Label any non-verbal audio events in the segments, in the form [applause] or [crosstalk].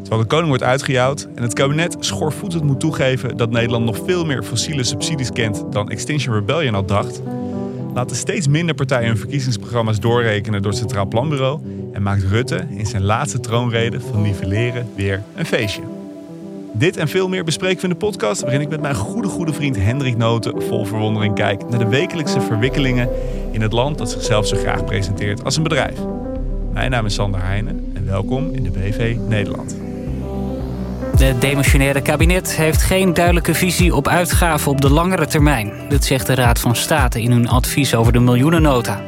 Terwijl de koning wordt uitgejouwd en het kabinet schoorvoetend moet toegeven dat Nederland nog veel meer fossiele subsidies kent dan Extinction Rebellion al dacht, laten steeds minder partijen hun verkiezingsprogramma's doorrekenen door het Centraal Planbureau en maakt Rutte in zijn laatste troonrede van nivelleren weer een feestje. Dit en veel meer bespreken we in de podcast, waarin ik met mijn goede, goede vriend Hendrik Noten vol verwondering kijk naar de wekelijkse verwikkelingen in het land dat zichzelf zo graag presenteert als een bedrijf. Mijn naam is Sander Heijnen en welkom in de BV Nederland. Het demissionaire kabinet heeft geen duidelijke visie op uitgaven op de langere termijn. Dat zegt de Raad van State in hun advies over de miljoenennota.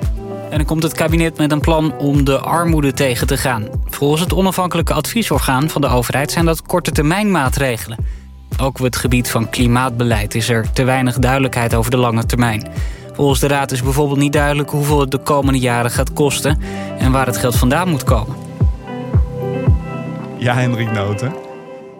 En dan komt het kabinet met een plan om de armoede tegen te gaan. Volgens het onafhankelijke adviesorgaan van de overheid zijn dat korte termijn maatregelen. Ook op het gebied van klimaatbeleid is er te weinig duidelijkheid over de lange termijn. Volgens de Raad is bijvoorbeeld niet duidelijk hoeveel het de komende jaren gaat kosten en waar het geld vandaan moet komen. Ja, Hendrik Noten.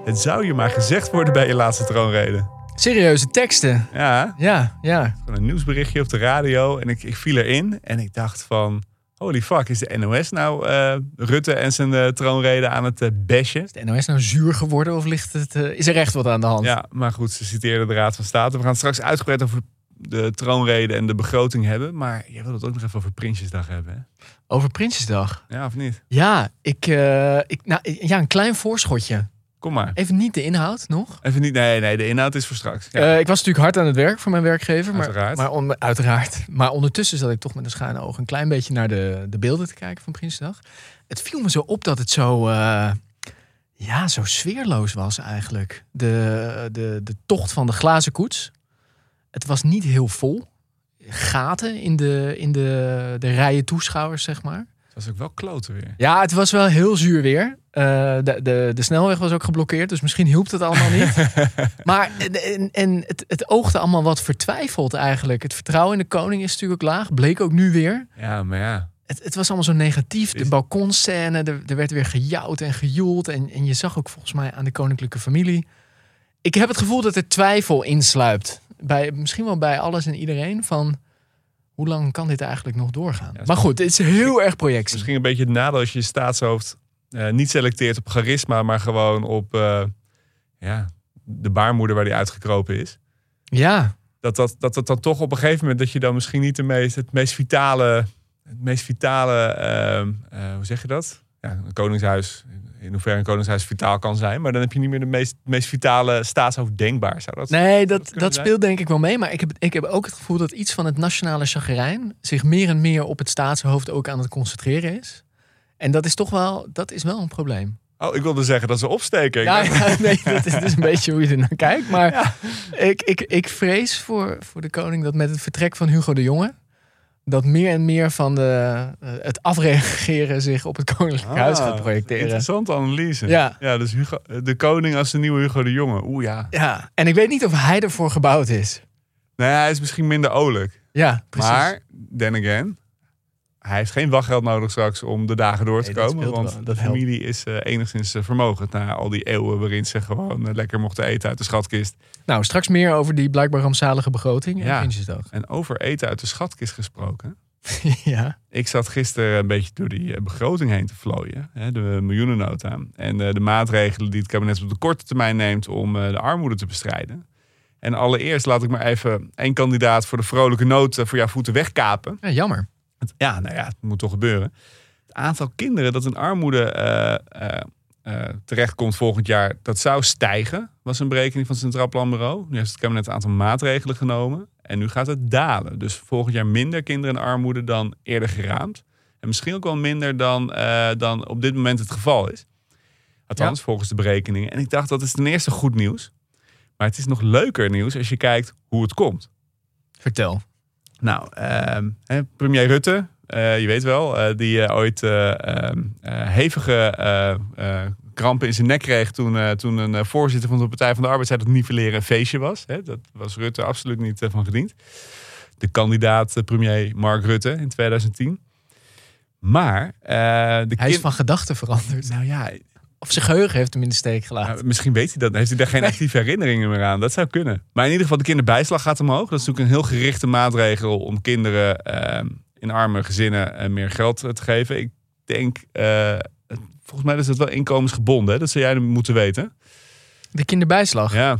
Het zou je maar gezegd worden bij je laatste troonrede. Serieuze teksten. Ja, Ja, ja. gewoon een nieuwsberichtje op de radio en ik, ik viel erin en ik dacht van... Holy fuck, is de NOS nou eh, Rutte en zijn eh, troonrede aan het bashen? Is de NOS nou zuur geworden of ligt het, is er echt wat aan de hand? Ja, maar goed, ze citeerden de Raad van State. We gaan straks uitgebreid over de troonrede en de begroting hebben. Maar je wil het ook nog even over Prinsjesdag hebben, hè? Over Prinsjesdag. Ja, of niet? Ja, ik, ik, nou, ja, een klein voorschotje. Kom maar. Even niet de inhoud nog. Even niet, nee, nee, de inhoud is voor straks. Ja. Eh, ik was natuurlijk hard aan het werk voor mijn werkgever. Maar, Uiteraard. Maar, on- uiteraard. maar ondertussen zat ik toch met een schuine oog een klein beetje naar de, de beelden te kijken van Prinsjesdag. Het viel me zo op dat het zo, eh, ja, zo sfeerloos was eigenlijk. De, de, de tocht van de glazen koets. Het was niet heel vol. Gaten in de, in de, de rijen toeschouwers, zeg maar. Het was ook wel kloten weer. Ja, het was wel heel zuur weer. Eh, de, de, de snelweg was ook geblokkeerd, dus misschien hielp het allemaal niet. [laughs] maar en, en, het, het oogde allemaal wat vertwijfeld eigenlijk. Het vertrouwen in de koning is natuurlijk laag, bleek ook nu weer. Ja, maar ja. Het, het was allemaal zo negatief. De balkonscène, er, er werd weer gejouwd en gejoeld. En, en je zag ook volgens mij aan de koninklijke familie. Ik heb het gevoel dat er twijfel insluipt. Bij, misschien wel bij alles en iedereen van... Hoe lang kan dit eigenlijk nog doorgaan? Ja, maar goed, het is heel erg projectie. Misschien een beetje het nadeel als je je staatshoofd eh, niet selecteert op charisma, maar gewoon op eh, ja, de baarmoeder waar die uitgekropen is. Ja, Dat dat, dat dat dan toch op een gegeven moment dat je dan misschien niet de meest, het meest vitale, het meest vitale, ehm, eh, hoe zeg je dat? Ja, een koningshuis, in hoeverre een koningshuis vitaal kan zijn, maar dan heb je niet meer de meest, meest vitale staatshoofd denkbaar. Zou dat? Nee, dat dat, speelt denk ik wel mee. Maar ik heb, ik heb ook het gevoel dat iets van het nationale chagrijn zich meer en meer op het staatshoofd ook aan het concentreren is. En dat is toch wel, dat is wel een probleem. Oh, ik wilde zeggen dat ze opsteken. Ja, [laughs] nee, dat is dus een beetje hoe je er naar kijkt. Maar ik, ik, ik vrees voor, voor de koning dat met het vertrek van Hugo de Jonge... dat meer en meer van de, eh, het afreageren zich op het koninklijk huis gaat Ah, projecteren. Interessante analyse. Ja. ja dus Hugo, de koning als de nieuwe Hugo de Jonge. Oeh ja. Ja, en ik weet niet of hij ervoor gebouwd is. Nee, hij is misschien minder olijk. Ja, precies. Maar, then again, hij heeft geen wachtgeld nodig straks om de dagen door te Nee, komen. Want wel. de familie is eh, enigszins eh, vermogend na al die eeuwen waarin ze gewoon eh, lekker mochten eten uit de schatkist. Nou, straks meer over die blijkbaar rampzalige begroting en Ja. En over eten uit de schatkist gesproken. [laughs] ja. Ik zat gisteren een beetje door die begroting heen te vlooien. Hè, de miljoenennota. En de maatregelen die het kabinet op de korte termijn neemt om de armoede te bestrijden. En allereerst laat ik maar even één kandidaat voor de vrolijke noot voor jouw voeten wegkapen. ja, jammer. Ja, nou ja, het moet toch gebeuren. Het aantal kinderen dat in armoede eh, eh, eh, terechtkomt volgend jaar, dat zou stijgen, was een berekening van het Centraal Planbureau. Nu heeft het kabinet een aantal maatregelen genomen en nu gaat het dalen. Dus volgend jaar minder kinderen in armoede dan eerder geraamd. En misschien ook wel minder dan, dan op dit moment het geval is. Althans, volgens de berekeningen. En ik dacht, dat is ten eerste goed nieuws. Maar het is nog leuker nieuws als je kijkt hoe het komt. Vertel. Nou, ehm, premier Rutte, eh, je weet wel, eh, die eh, ooit eh, ehm, eh, hevige krampen in zijn nek kreeg toen, toen een voorzitter van de Partij van de Arbeid zei dat nivelleren een feestje was. Hè, dat was Rutte absoluut niet van gediend. De kandidaat premier Mark Rutte in 2010. Maar de Hij is van gedachten veranderd. Nou ja, Of zijn geheugen heeft hem in de steek gelaten. nou, misschien weet hij dat. Heeft hij daar geen actieve herinneringen meer aan? Dat zou kunnen. Maar in ieder geval, de kinderbijslag gaat omhoog. Dat is natuurlijk een heel gerichte maatregel om kinderen ehm, in arme gezinnen eh, meer geld eh, te geven. Ik denk, eh, volgens mij is het wel inkomensgebonden. Hè? Dat zou jij moeten weten. De kinderbijslag. Ja,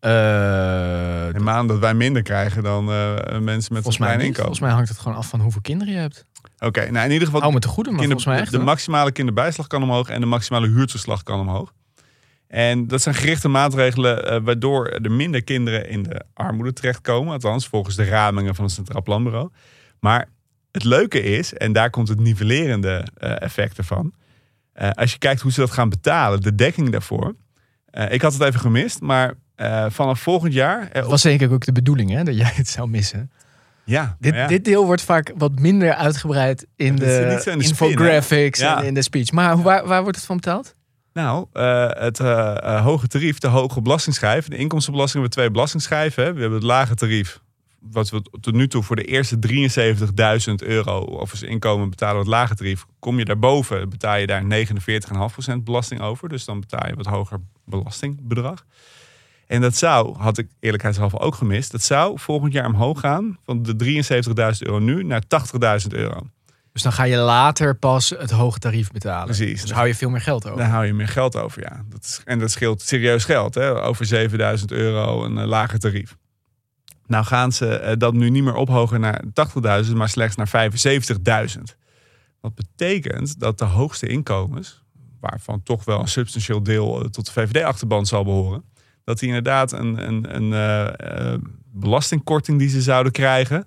Eh, in maanden dat wij minder krijgen dan eh, mensen met een klein inkomen. Volgens mij hangt het gewoon af van hoeveel kinderen je hebt. Oké, nou in ieder geval Hou me te goede, maar kinder- mij echt. de hoor. maximale kinderbijslag kan omhoog en de maximale huurtoeslag kan omhoog. En dat zijn gerichte maatregelen eh, waardoor er minder kinderen in de armoede terechtkomen. Althans, volgens de ramingen van het Centraal Planbureau. Maar het leuke is, en daar komt het nivellerende eh, effect ervan. eh, als je kijkt hoe ze dat gaan betalen, de dekking daarvoor. Ik had het even gemist, maar vanaf volgend jaar. Dat was zeker ook de bedoeling, hè, dat jij het zou missen. Ja, Dit, ja. dit deel wordt vaak wat minder uitgebreid in de, in de infographics en in de speech. Maar waar, waar wordt het van betaald? Nou, eh, het eh, eh, hoge tarief, de hoge belastingschijf. De inkomstenbelasting hebben we twee belastingschijven. hè. We hebben het lage tarief, wat we tot nu toe voor de eerste 73.000 euro over zijn inkomen betalen we het lage tarief. Kom je daarboven, betaal je daar 49,5% belasting over. Dus dan betaal je wat hoger belastingbedrag. En dat zou, had ik eerlijkheidshalve ook gemist, dat zou volgend jaar omhoog gaan van de 73.000 euro nu naar 80.000 euro. Dus dan ga je later pas het hoge tarief betalen. Precies. Dus hou je veel meer geld over. Daar hou je meer geld over, ja. Dat is, en dat scheelt serieus geld, hè? over 7000 euro een eh, lager tarief. Nou gaan ze eh, dat nu niet meer ophogen naar 80.000, maar slechts naar 75.000. Wat betekent dat de hoogste inkomens, waarvan toch wel een substantieel deel eh, tot de VVD-achterban zal behoren, dat die inderdaad een, een, een eh, eh, belastingkorting die ze zouden krijgen,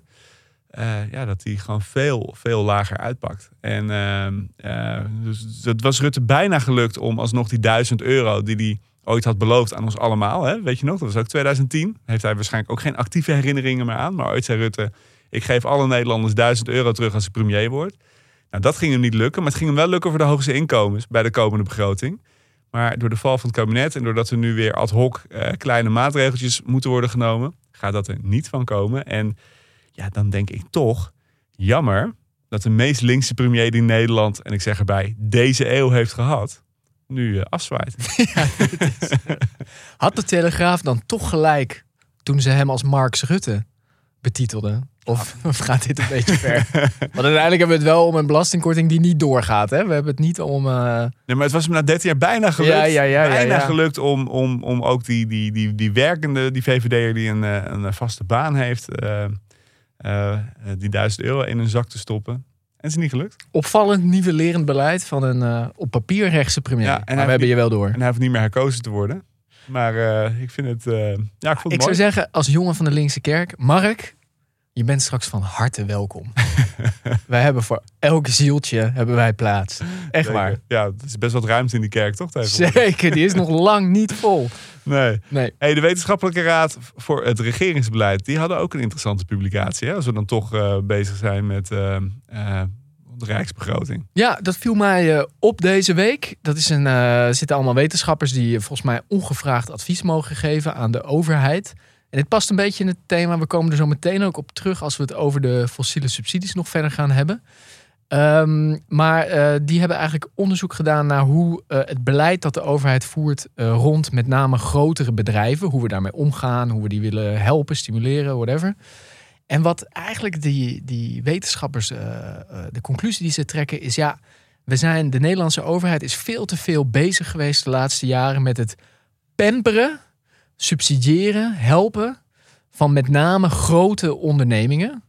eh, ja, dat die gewoon veel, veel lager uitpakt. En eh, dus het was Rutte bijna gelukt om alsnog die 1000 euro die hij ooit had beloofd aan ons allemaal. Hè? Weet je nog, dat was ook 2010. Heeft hij waarschijnlijk ook geen actieve herinneringen meer aan. Maar ooit zei Rutte, ik geef alle Nederlanders 1000 euro terug als ik premier word. Nou, dat ging hem niet lukken. Maar het ging hem wel lukken voor de hoogste inkomens bij de komende begroting. Maar door de val van het kabinet en doordat er nu weer ad hoc eh, kleine maatregeltjes moeten worden genomen, gaat dat er niet van komen. En ja, dan denk ik toch, jammer dat de meest linkse premier die Nederland, en ik zeg erbij, deze eeuw heeft gehad, nu eh, afzwaait. [laughs] Had de Telegraaf dan toch gelijk toen ze hem als Marx Rutte betitelden? Of, of [laughs] gaat dit een beetje ver? [laughs] Want uiteindelijk hebben we het wel om een belastingkorting die niet doorgaat. Hè? We hebben het niet om... eh, Nee, maar het was hem na 13 jaar bijna gelukt. Ja, ja, ja, ja, bijna gelukt om, om, om ook die, die, die, die werkende, die VVD'er die een, eh, een vaste baan heeft, eh, eh, die 1000 euro in een zak te stoppen. En het is niet gelukt. opvallend nivellerend beleid van een eh, op papier rechtse premier. Ja, en maar we hebben je wel door. En hij hoeft niet meer herkozen te worden. Maar eh, ik vind het, eh, ja, ik vond het Ik mooi. zou zeggen, als jongen van de linkse kerk, Mark, je bent straks van harte welkom. [laughs] wij hebben voor elk zieltje hebben wij plaats. Echt Zeker. waar. Ja, het is best wat ruimte in die kerk, toch? Zeker, die is nog [laughs] lang niet vol. Nee. Nee. Hey, de Wetenschappelijke Raad voor het Regeringsbeleid, die hadden ook een interessante publicatie. Hè? Als we dan toch eh, bezig zijn met eh, eh, de Rijksbegroting. Ja, dat viel mij op deze week. Dat is een, er zitten allemaal wetenschappers die volgens mij ongevraagd advies mogen geven aan de overheid. En dit past een beetje in het thema. We komen er zo meteen ook op terug als we het over de fossiele subsidies nog verder gaan hebben. Ehm, maar eh, die hebben eigenlijk onderzoek gedaan naar hoe eh, het beleid dat de overheid voert eh, rond met name grotere bedrijven, hoe we daarmee omgaan, hoe we die willen helpen, stimuleren, whatever. En wat eigenlijk die, die wetenschappers, de conclusie die ze trekken, is ja, we zijn, de Nederlandse overheid is veel te veel bezig geweest de laatste jaren met het pamperen, subsidiëren, helpen van met name grote ondernemingen.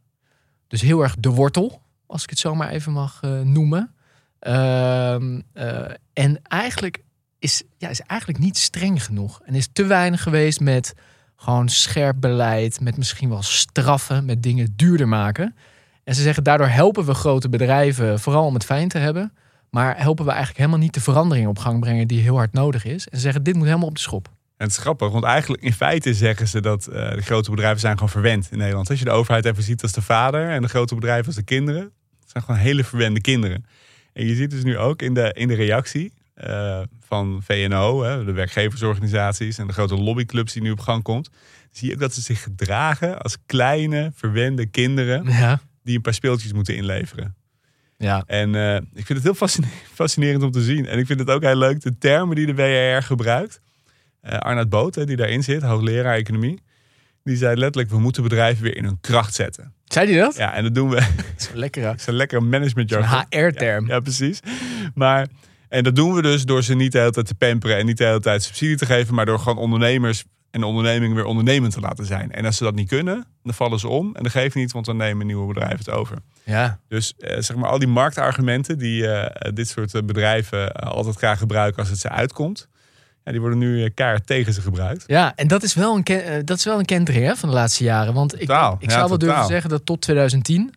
Dus heel erg de wortel, als ik het zo maar even mag eh, noemen. Ehm, eh, en eigenlijk is, ja, is eigenlijk niet streng genoeg. En is te weinig geweest met gewoon scherp beleid, met misschien wel straffen, met dingen duurder maken. En ze zeggen daardoor helpen we grote bedrijven vooral om het fijn te hebben. Maar helpen we eigenlijk helemaal niet de verandering op gang brengen die heel hard nodig is. En ze zeggen dit moet helemaal op de schop. En het is grappig, want eigenlijk in feite zeggen ze dat eh, de grote bedrijven zijn gewoon verwend in Nederland. Als je de overheid even ziet als de vader en de grote bedrijven als de kinderen. Het zijn gewoon hele verwende kinderen. En je ziet dus nu ook in de, in de reactie eh, van VNO, hè, de werkgeversorganisaties en de grote lobbyclubs die nu op gang komt. Zie je ook dat ze zich gedragen als kleine, verwende kinderen Ja. die een paar speeltjes moeten inleveren. Ja. En eh, ik vind het heel fascine- fascinerend om te zien. En ik vind het ook heel leuk, de termen die de WRR gebruikt. Eh Arnoud Boot, die daarin zit, hoogleraar economie. Die zei letterlijk, we moeten bedrijven weer in hun kracht zetten. Zei die dat? Ja, en dat doen we. Dat is een lekkere management Een jargon. HR-term. Ja, precies. Maar En dat doen we dus door ze niet de hele tijd te pamperen en niet de hele tijd subsidie te geven, maar door gewoon ondernemers en de onderneming weer ondernemend te laten zijn. En als ze dat niet kunnen, dan vallen ze om en dat geeft niet, want dan nemen nieuwe bedrijven het over. Ja. Dus eh, zeg maar al die marktargumenten die eh, dit soort bedrijven altijd graag gebruiken als het ze uitkomt, ja, die worden nu eh, keihard tegen ze gebruikt. Ja, en dat is wel een, ken- eh, dat is wel een kentering hè, van de laatste jaren. Want ik, Totaal, ik zou wel durven zeggen dat tot 2010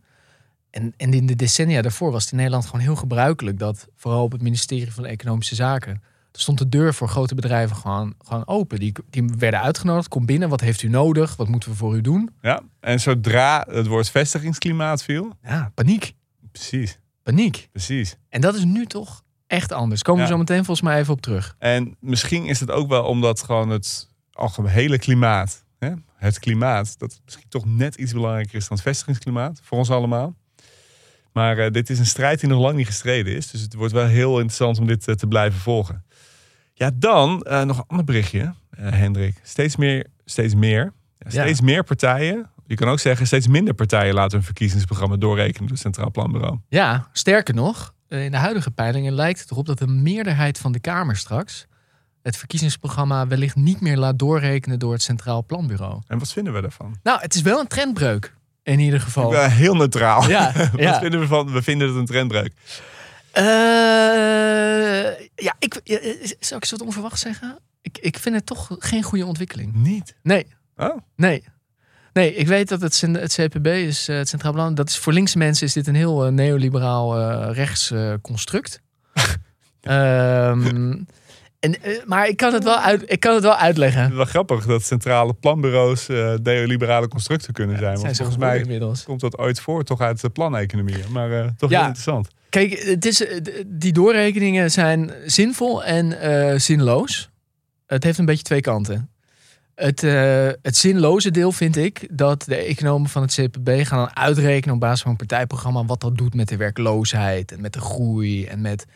en, en in de decennia daarvoor was het in Nederland gewoon heel gebruikelijk dat vooral op het ministerie van Economische Zaken er stond de deur voor grote bedrijven gewoon, gewoon open. Die, die werden uitgenodigd. Kom binnen, wat heeft u nodig? Wat moeten we voor u doen? Ja, en zodra het woord vestigingsklimaat viel, Ja, paniek. precies, Paniek. precies. En dat is nu toch echt anders. Komen we zo meteen volgens mij even op terug. En misschien is het ook wel omdat gewoon het algehele klimaat, hè, het klimaat, dat misschien toch net iets belangrijker is dan het vestigingsklimaat voor ons allemaal. Maar eh, dit is een strijd die nog lang niet gestreden is. Dus het wordt wel heel interessant om dit eh, te blijven volgen. Ja, dan eh, nog een ander berichtje, Hendrik. Steeds meer, steeds meer, ja, Ja. steeds meer partijen. Je kan ook zeggen, steeds minder partijen laten hun verkiezingsprogramma doorrekenen door het Centraal Planbureau. Ja, sterker nog, in de huidige peilingen lijkt het erop dat de meerderheid van de Kamer straks het verkiezingsprogramma wellicht niet meer laat doorrekenen door het Centraal Planbureau. En wat vinden we daarvan? Nou, het is wel een trendbreuk in ieder geval. Ik ben heel neutraal. Ja, [laughs] wat ja. vinden we van? We vinden het een trendbreuk. Eh, ja, ik, eh, zou ik wat onverwacht zeggen? Ik, ik vind het toch geen goede ontwikkeling. Niet. Nee, Oh, nee. Nee, ik weet dat het, het CPB is, eh, het Centraal Plan. Dat is voor linkse mensen is dit een heel eh, neoliberaal eh, rechts construct. [laughs] Ehm, en, maar ik kan, het wel uit, ik kan het wel uitleggen. het is wel grappig dat centrale planbureaus eh neoliberale constructen kunnen zijn. Zijn Want volgens mij inmiddels. komt dat ooit voor, toch uit de planeconomie. Maar toch Ja. interessant. Kijk, het is, die doorrekeningen zijn zinvol en zinloos. Het heeft een beetje twee kanten. Het, eh, het zinloze deel vind ik dat de economen van het CPB gaan dan uitrekenen op basis van een partijprogramma wat dat doet met de werkloosheid en met de groei en met.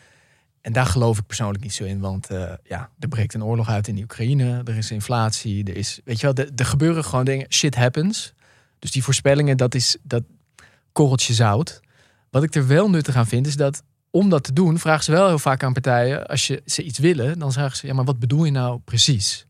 En daar geloof ik persoonlijk niet zo in, want eh, ja, er breekt een oorlog uit in de Oekraïne, er is inflatie, er is, weet je wel, er, gebeuren gewoon dingen, shit happens. Dus die voorspellingen, dat is dat korreltje zout. Wat ik er wel nuttig aan vind, is dat om dat te doen, vragen ze wel heel vaak aan partijen, als je ze iets willen, dan vragen ze, ja, maar wat bedoel je nou precies?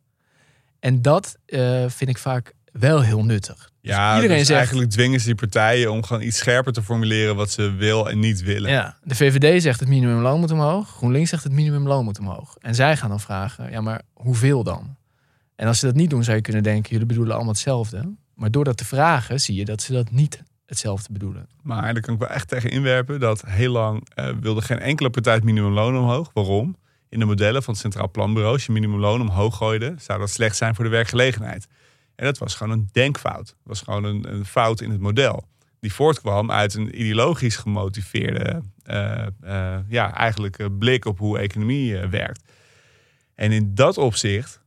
En dat eh, vind ik vaak wel heel nuttig. Ja, iedereen dus zegt- eigenlijk dwingen ze die partijen om gewoon iets scherper te formuleren wat ze wil en niet willen. Ja, de VVD zegt het minimumloon moet omhoog, GroenLinks zegt het minimumloon moet omhoog. En zij gaan dan vragen, ja, maar hoeveel dan? En als ze dat niet doen, zou je kunnen denken, jullie bedoelen allemaal hetzelfde. Maar door dat te vragen, zie je dat ze dat niet hetzelfde bedoelen. Maar daar kan ik wel echt tegen inwerpen dat heel lang eh, wilde geen enkele partij het minimumloon omhoog. Waarom? In de modellen van het Centraal Planbureau, als je minimumloon omhoog gooide, zou dat slecht zijn voor de werkgelegenheid. En dat was gewoon een denkfout. Was gewoon een, een fout in het model. Die voortkwam uit een ideologisch gemotiveerde, eh, eh, ja, eigenlijk eh, blik op hoe economie werkt. En in dat opzicht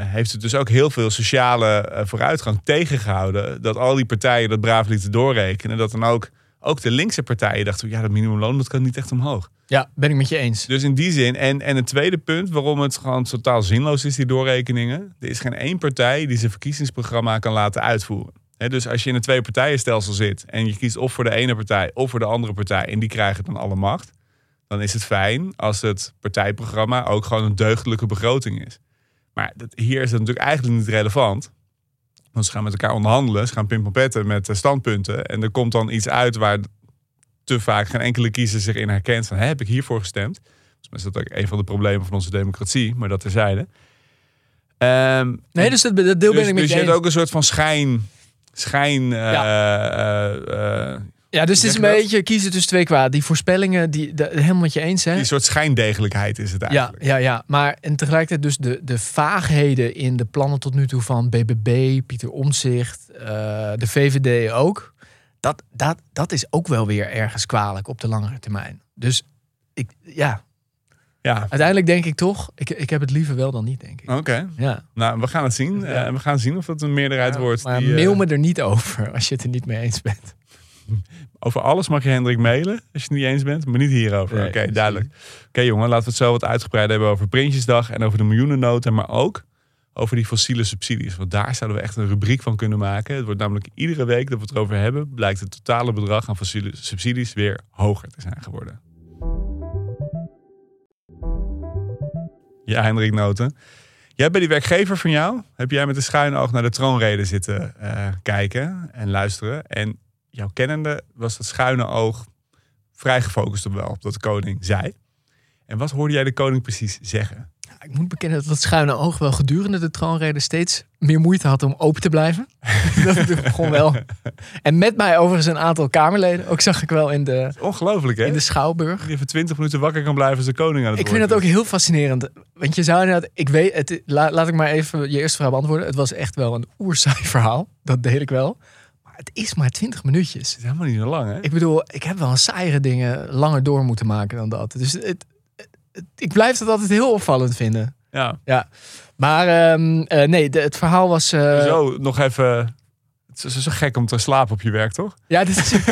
heeft het dus ook heel veel sociale vooruitgang tegengehouden. Dat al die partijen dat braaf lieten doorrekenen. Dat dan ook, ook de linkse partijen dachten, ja, dat minimumloon dat kan niet echt omhoog. Ja, ben ik met je eens. Dus in die zin, en, en het tweede punt waarom het gewoon totaal zinloos is, die doorrekeningen. Er is geen één partij die zijn verkiezingsprogramma kan laten uitvoeren. Dus als je in een twee partijenstelsel zit en je kiest of voor de ene partij of voor de andere partij en die krijgen dan alle macht, dan is het fijn als het partijprogramma ook gewoon een deugdelijke begroting is. Maar dat, hier is het natuurlijk eigenlijk niet relevant. Want ze gaan met elkaar onderhandelen, ze gaan pimpelpetten met eh, standpunten en er komt dan iets uit waar te vaak geen enkele kiezer zich in herkent van, heb ik hiervoor gestemd? Volgens mij is dat ook een van de problemen van onze democratie, maar dat terzijde. Ehm, Nee, dus dat, dat deel dus, ben ik met dus je je eens. hebt ook een soort van schijn. Schijn. eh, eh, Ja, dus het is een je dat? beetje kiezen tussen twee kwaad. Die voorspellingen, die, de, helemaal met je eens, hè? die soort schijndegelijkheid is het Ja, eigenlijk. ja, ja. Maar en tegelijkertijd dus de, de vaagheden in de plannen tot nu toe van BBB, Pieter Omtzigt, eh, de VVD ook. Dat, dat, dat is ook wel weer ergens kwalijk op de langere termijn. Dus ik, ja, Ja, uiteindelijk denk ik toch, ik, ik heb het liever wel dan niet, denk ik. oké. Ja. Nou, we gaan het zien. Ja. Eh, we gaan zien of het een meerderheid wordt. Maar die, eh, mail me er niet over [laughs] als je het er niet mee eens bent. Over alles mag je Hendrik mailen als je het niet eens bent, maar niet hierover. Nee, Oké, duidelijk. Oké jongen, laten we het zo wat uitgebreid hebben over Prinsjesdag en over de miljoenennota, maar ook over die fossiele subsidies. Want daar zouden we echt een rubriek van kunnen maken. Het wordt namelijk iedere week dat we het erover hebben, blijkt het totale bedrag aan fossiele subsidies weer hoger te zijn geworden. Ja, Hendrik Noten. Jij bij die werkgever van jou, heb jij met een schuine oog naar de troonrede zitten eh, kijken en luisteren. En jouw kennende was dat schuine oog vrij gefocust op wel, op dat de koning zei. En wat hoorde jij de koning precies zeggen? Ik moet bekennen dat het schuine oog wel gedurende de troonrede steeds meer moeite had om open te blijven. [laughs] dat gewoon wel. En met mij overigens een aantal Kamerleden. Ook zag ik wel in de, Ongelooflijk, hè? in de Schouwburg. Die even 20 minuten wakker kan blijven als de koning aan het Ik vind dat ook heel fascinerend. Want je zou inderdaad, ik weet, het, la- laat ik maar even je eerste vraag beantwoorden. Het was echt wel een oerzaai verhaal. Dat deel ik wel. Het is maar 20 minuutjes. Het is helemaal niet zo lang, hè? Ik bedoel, ik heb wel een saaiere dingen langer door moeten maken dan dat. Dus het, het- het- ik blijf het altijd heel opvallend vinden. Ja. Ja. Maar ehm, eh, nee, de- het verhaal was. eh, Zo, nog even... Het is zo gek om te slapen op je werk, toch? Ja, dit is. [laughs]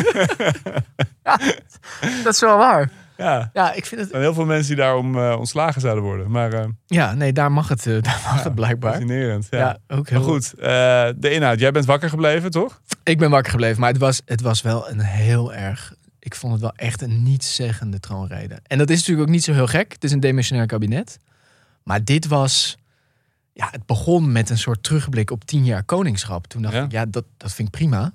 ja, dat is wel waar. Ja. Ja, ik vind het. zijn heel veel mensen die daarom eh, ontslagen zouden worden. Maar eh Ja, nee, daar mag het, eh, [laughs] daar mag het blijkbaar. fascinerend. Ja. Ja, ook heel Maar goed, de inhoud. Jij bent wakker gebleven, toch? Ik ben wakker gebleven, maar het was, het was wel een heel erg. Ik vond het wel echt een nietszeggende troonrede. En dat is natuurlijk ook niet zo heel gek. Het is een demissionair kabinet. Maar dit was. Ja, het begon met een soort terugblik op tien jaar koningschap. Toen dacht Ja. ik, ja, dat, dat vind ik prima.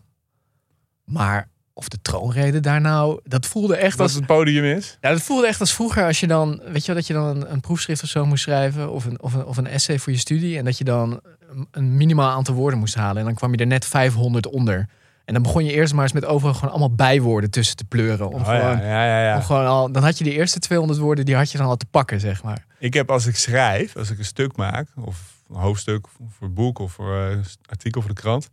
Maar of de troonrede daar nou. Dat voelde echt Dat als. het podium is. Ja, dat voelde echt als vroeger als je dan, weet je wel, dat je dan een, een proefschrift of zo moest schrijven of een, of, een, of een essay voor je studie en dat je dan een- minimaal aantal woorden moest halen en dan kwam je er net 500 onder. En dan begon je eerst maar eens met overal gewoon allemaal bijwoorden tussen te pleuren. Om Oh, gewoon, ja, ja, ja, ja. om gewoon al, dan had je de eerste 200 woorden, die had je dan al te pakken, zeg maar. Ik heb als ik schrijf, als ik een stuk maak, of een hoofdstuk of voor boek of voor een artikel voor de krant,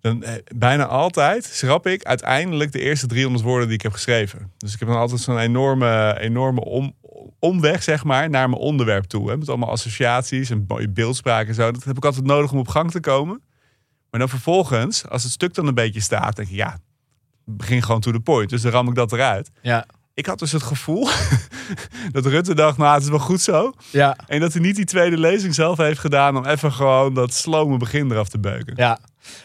dan eh, bijna altijd schrap ik uiteindelijk de eerste 300 woorden die ik heb geschreven. Dus ik heb dan altijd zo'n enorme, enorme om, omweg, zeg maar, naar mijn onderwerp toe. Hè, met allemaal associaties en mooie beeldspraak en zo. Dat heb ik altijd nodig om op gang te komen. Maar dan vervolgens, als het stuk dan een beetje staat, denk ik, ja, begin gewoon to the point. Dus dan ram ik dat eruit. Ja. Ik had dus het gevoel [laughs] dat Rutte dacht, nou, het is wel goed zo. Ja. En dat hij niet die tweede lezing zelf heeft gedaan om even gewoon dat slome begin eraf te beuken. Ja.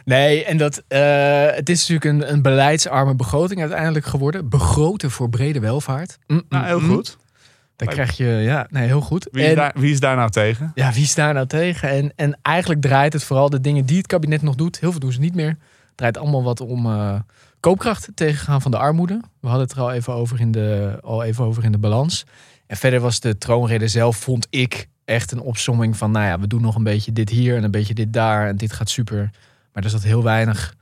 Nee, en dat, eh, het is natuurlijk een, een beleidsarme begroting uiteindelijk geworden. Begroten voor brede welvaart. Mm, mm, Nou, heel mm. goed. Dan krijg je, ja, nee, heel goed. Wie is, En- daar, wie is daar nou tegen? Ja, wie is daar nou tegen? En, en eigenlijk draait het vooral de dingen die het kabinet nog doet. Heel veel doen ze niet meer. Het draait allemaal wat om eh, koopkracht tegengaan van de armoede. We hadden het er al even over in de, al even over in de balans. En verder was de troonrede zelf, vond ik, echt een opsomming van... nou ja, we doen nog een beetje dit hier en een beetje dit daar en dit gaat super. Maar er zat heel weinig,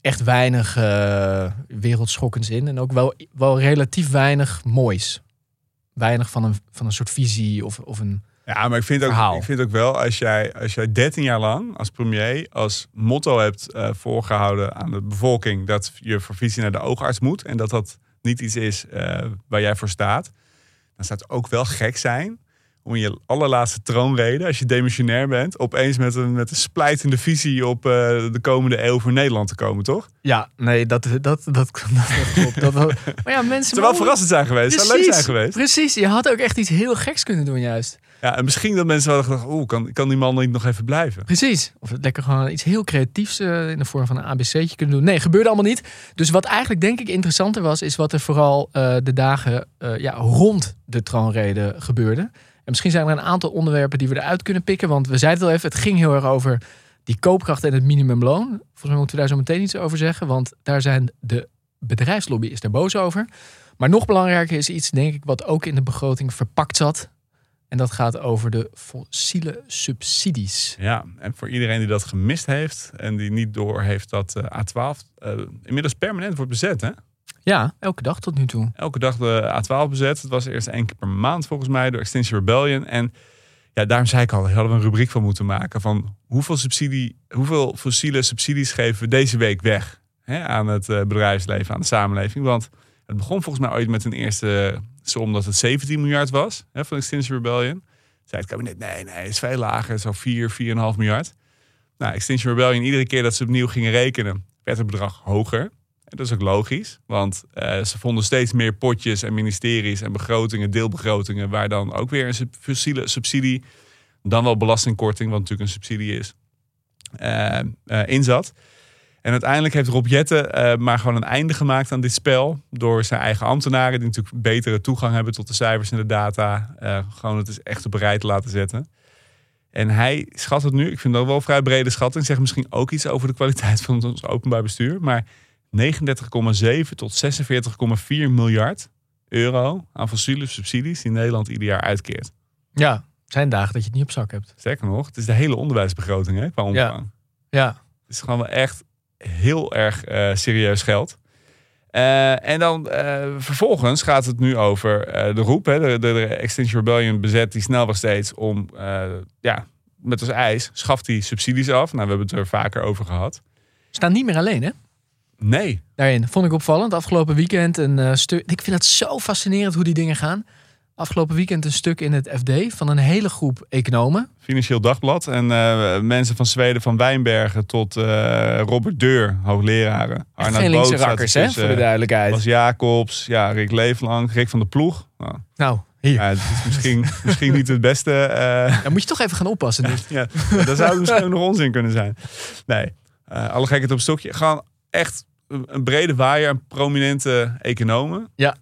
echt weinig eh wereldschokkends in. En ook wel, wel relatief weinig moois. Weinig van een, van een soort visie of, of een... Ja, maar ik vind ook, Verhaal. ik vind ook wel, als jij, als jij 13 jaar lang als premier als motto hebt eh, voorgehouden aan de bevolking dat je voor visie naar de oogarts moet en dat dat niet iets is eh, waar jij voor staat, dan zou het ook wel gek zijn om je allerlaatste troonrede, als je demissionair bent, opeens met een, met een splijtende visie op eh, de komende eeuw voor Nederland te komen, toch? Ja, nee, dat, dat, dat, dat, [laughs] dat klopt. Dat, maar ja, mensen... Het zou wel mogen- verrassend zijn geweest, zou leuk zijn geweest. Precies, je had ook echt iets heel geks kunnen doen juist. Ja, en misschien dat mensen hadden gedacht, oeh, kan, kan die man niet nog even blijven? Precies. Of het lekker gewoon iets heel creatiefs eh, in de vorm van een ABC'tje kunnen doen. Nee, gebeurde allemaal niet. Dus wat eigenlijk denk ik interessanter was, is wat er vooral eh, de dagen eh, ja, rond de troonrede gebeurde. En misschien zijn er een aantal onderwerpen die we eruit kunnen pikken. Want we zeiden het al even, het ging heel erg over die koopkracht en het minimumloon. Volgens mij moeten we daar zo meteen iets over zeggen. Want daar zijn de bedrijfslobby is daar boos over. Maar nog belangrijker is iets, denk ik, wat ook in de begroting verpakt zat. En dat gaat over de fossiele subsidies. Ja, en voor iedereen die dat gemist heeft en die niet door heeft dat eh, A12 eh, inmiddels permanent wordt bezet. Hè? Ja, elke dag tot nu toe. Elke dag de A12 bezet. Het was eerst één keer per maand volgens mij door Extinction Rebellion. En ja, daarom zei ik al, daar hadden we een rubriek van moeten maken van hoeveel, subsidie, hoeveel fossiele subsidies geven we deze week weg hè, aan het eh, bedrijfsleven, aan de samenleving. Want het begon volgens mij ooit met een eerste som dat het 17 miljard was hè, van Extinction Rebellion. Zei het kabinet, nee, nee, het is veel lager, zo 4, 4,5 miljard. Nou, Extinction Rebellion, iedere keer dat ze opnieuw gingen rekenen, werd het bedrag hoger. Dat is ook logisch, want eh, ze vonden steeds meer potjes en ministeries en begrotingen, deelbegrotingen, waar dan ook weer een fossiele subsidie, dan wel belastingkorting, wat natuurlijk een subsidie is, eh, in zat. En uiteindelijk heeft Rob Jette eh, maar gewoon een einde gemaakt aan dit spel. Door zijn eigen ambtenaren, die natuurlijk betere toegang hebben tot de cijfers en de data. gewoon het is echt bereid te laten zetten. En hij schat het nu, ik vind dat wel vrij brede schatting. Zegt misschien ook iets over de kwaliteit van ons openbaar bestuur. Maar 39,7 tot 46,4 miljard euro aan fossiele subsidies die Nederland ieder jaar uitkeert. Ja, zijn dagen dat je het niet op zak hebt. Sterker nog, het is de hele onderwijsbegroting hè, qua omvang. Ja, Het is gewoon wel echt heel erg eh, serieus geld. Eh, en dan eh, vervolgens gaat het nu over de roep. Hè, de, de, de Extinction Rebellion bezet die snel nog steeds om, ja, met als eis, schaft die subsidies af. Nou, we hebben het er vaker over gehad. staan niet meer alleen hè. Nee, Daarin vond ik opvallend. Afgelopen weekend een eh, stuk. Ik vind het zo fascinerend hoe die dingen gaan. Afgelopen weekend een stuk in het FD van een hele groep economen. Financieel Dagblad. En eh, mensen van Zweden, van Wijnbergen tot eh, Robert Deur, hoogleraren. Arnoud geen linkse rakkers, hè, ertussen. voor de duidelijkheid. Bas Jacobs, ja, Rick Leeflang, Rick van der Ploeg. Nou, Nou, hier. ja, het is misschien, [laughs] misschien niet het beste. Dan moet je toch even gaan oppassen. Dus. ja, dat zou misschien nog onzin kunnen zijn. Nee, alle gekheid op stokje. Gewoon echt een brede waaier aan prominente economen. Ja.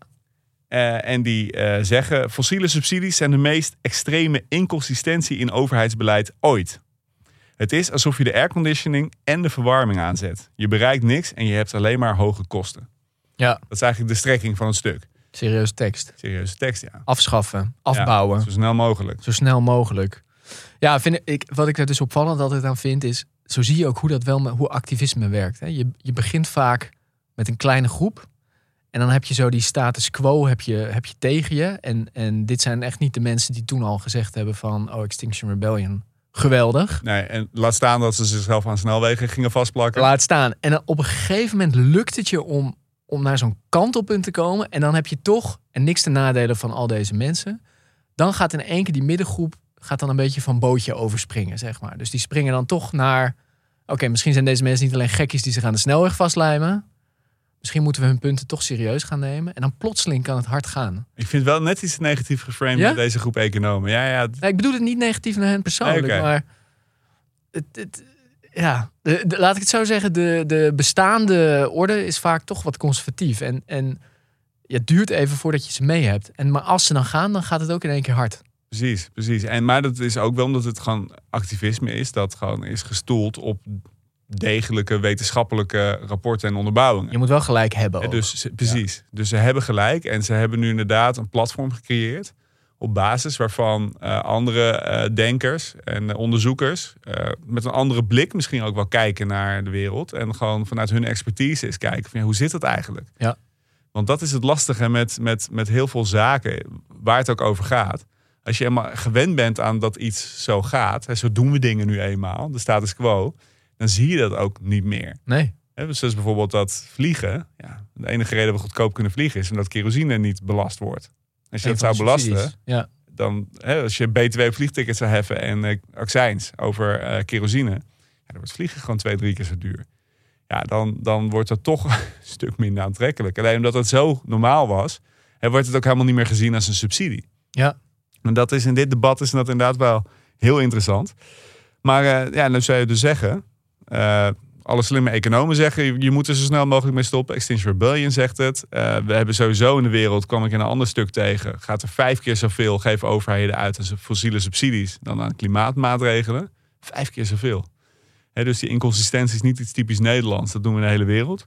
Eh, en die eh, zeggen: fossiele subsidies zijn de meest extreme inconsistentie in overheidsbeleid ooit. Het is alsof je de airconditioning en de verwarming aanzet. Je bereikt niks en je hebt alleen maar hoge kosten. Ja, Dat is eigenlijk de strekking van het stuk. serieus tekst. Serieuze tekst, ja. Afschaffen, afbouwen. Ja, zo snel mogelijk. Zo snel mogelijk. Ja, vind ik, wat ik er dus opvallend altijd aan vind is... zo zie je ook hoe dat wel hoe activisme werkt. Hè? Je, je begint vaak met een kleine groep... en dan heb je zo die status quo heb je, heb je tegen je. En, en dit zijn echt niet de mensen die toen al gezegd hebben van... oh, Extinction Rebellion, geweldig. Nee, en laat staan dat ze zichzelf aan snelwegen gingen vastplakken. Laat staan. En dan op een gegeven moment lukt het je om, om naar zo'n kantelpunt te komen. En dan heb je toch, en niks te nadelen van al deze mensen... dan gaat in één keer die middengroep gaat dan een beetje van bootje overspringen, zeg maar. Dus die springen dan toch naar... Oké, misschien zijn deze mensen niet alleen gekjes die zich aan de snelweg vastlijmen. Misschien moeten we hun punten toch serieus gaan nemen. En dan plotseling kan het hard gaan. Ik vind wel net iets negatief geframed Ja? met deze groep economen. Ja, ja, Nee, ik bedoel het niet negatief naar hen persoonlijk, maar... Het, het, ja, de, de- laat ik het zo zeggen. De, de bestaande orde is vaak toch wat conservatief. En, en ja, het duurt even voordat je ze mee hebt. En, maar als ze dan gaan, dan gaat het ook in één keer hard. Precies, precies. En, maar dat is ook wel omdat het gewoon activisme is. Dat gewoon is gestoeld op degelijke wetenschappelijke rapporten en onderbouwingen. Je moet wel gelijk hebben. Ook. dus, ze- precies. Dus ze hebben gelijk. En ze hebben nu inderdaad een platform gecreëerd. Op basis waarvan eh, andere eh, denkers en onderzoekers eh, met een andere blik misschien ook wel kijken naar de wereld. En gewoon vanuit hun expertise eens kijken van ja, hoe zit dat eigenlijk? Ja. Want dat is het lastige met, met, met heel veel zaken waar het ook over gaat. Als je helemaal gewend bent aan dat iets zo gaat, hè, zo doen we dingen nu eenmaal, de status quo, dan zie je dat ook niet meer. Nee. Hè, dus zoals bijvoorbeeld dat vliegen. Ja, de enige reden dat we goedkoop kunnen vliegen is omdat kerosine niet belast wordt. Als je dat zou belasten, Ja. dan hè, als je BTW vliegtickets zou heffen en eh, accijns over eh, kerosine, ja, dan wordt vliegen gewoon twee, drie keer zo duur. Ja, dan, dan wordt dat toch [laughs] een stuk minder aantrekkelijk. Alleen omdat het zo normaal was, hè, wordt het ook helemaal niet meer gezien als een subsidie. Ja. En dat is in dit debat is dat inderdaad wel heel interessant. Maar eh, ja, dan zou je dus zeggen, eh, alle slimme economen zeggen, je, moet er zo snel mogelijk mee stoppen. Extinction Rebellion zegt het. Eh, we hebben sowieso in de wereld, kwam ik in een ander stuk tegen, gaat er vijf keer zoveel geven overheden uit aan fossiele subsidies dan aan klimaatmaatregelen. Vijf keer zoveel. Hè, dus die inconsistentie is niet iets typisch Nederlands. Dat doen we in de hele wereld.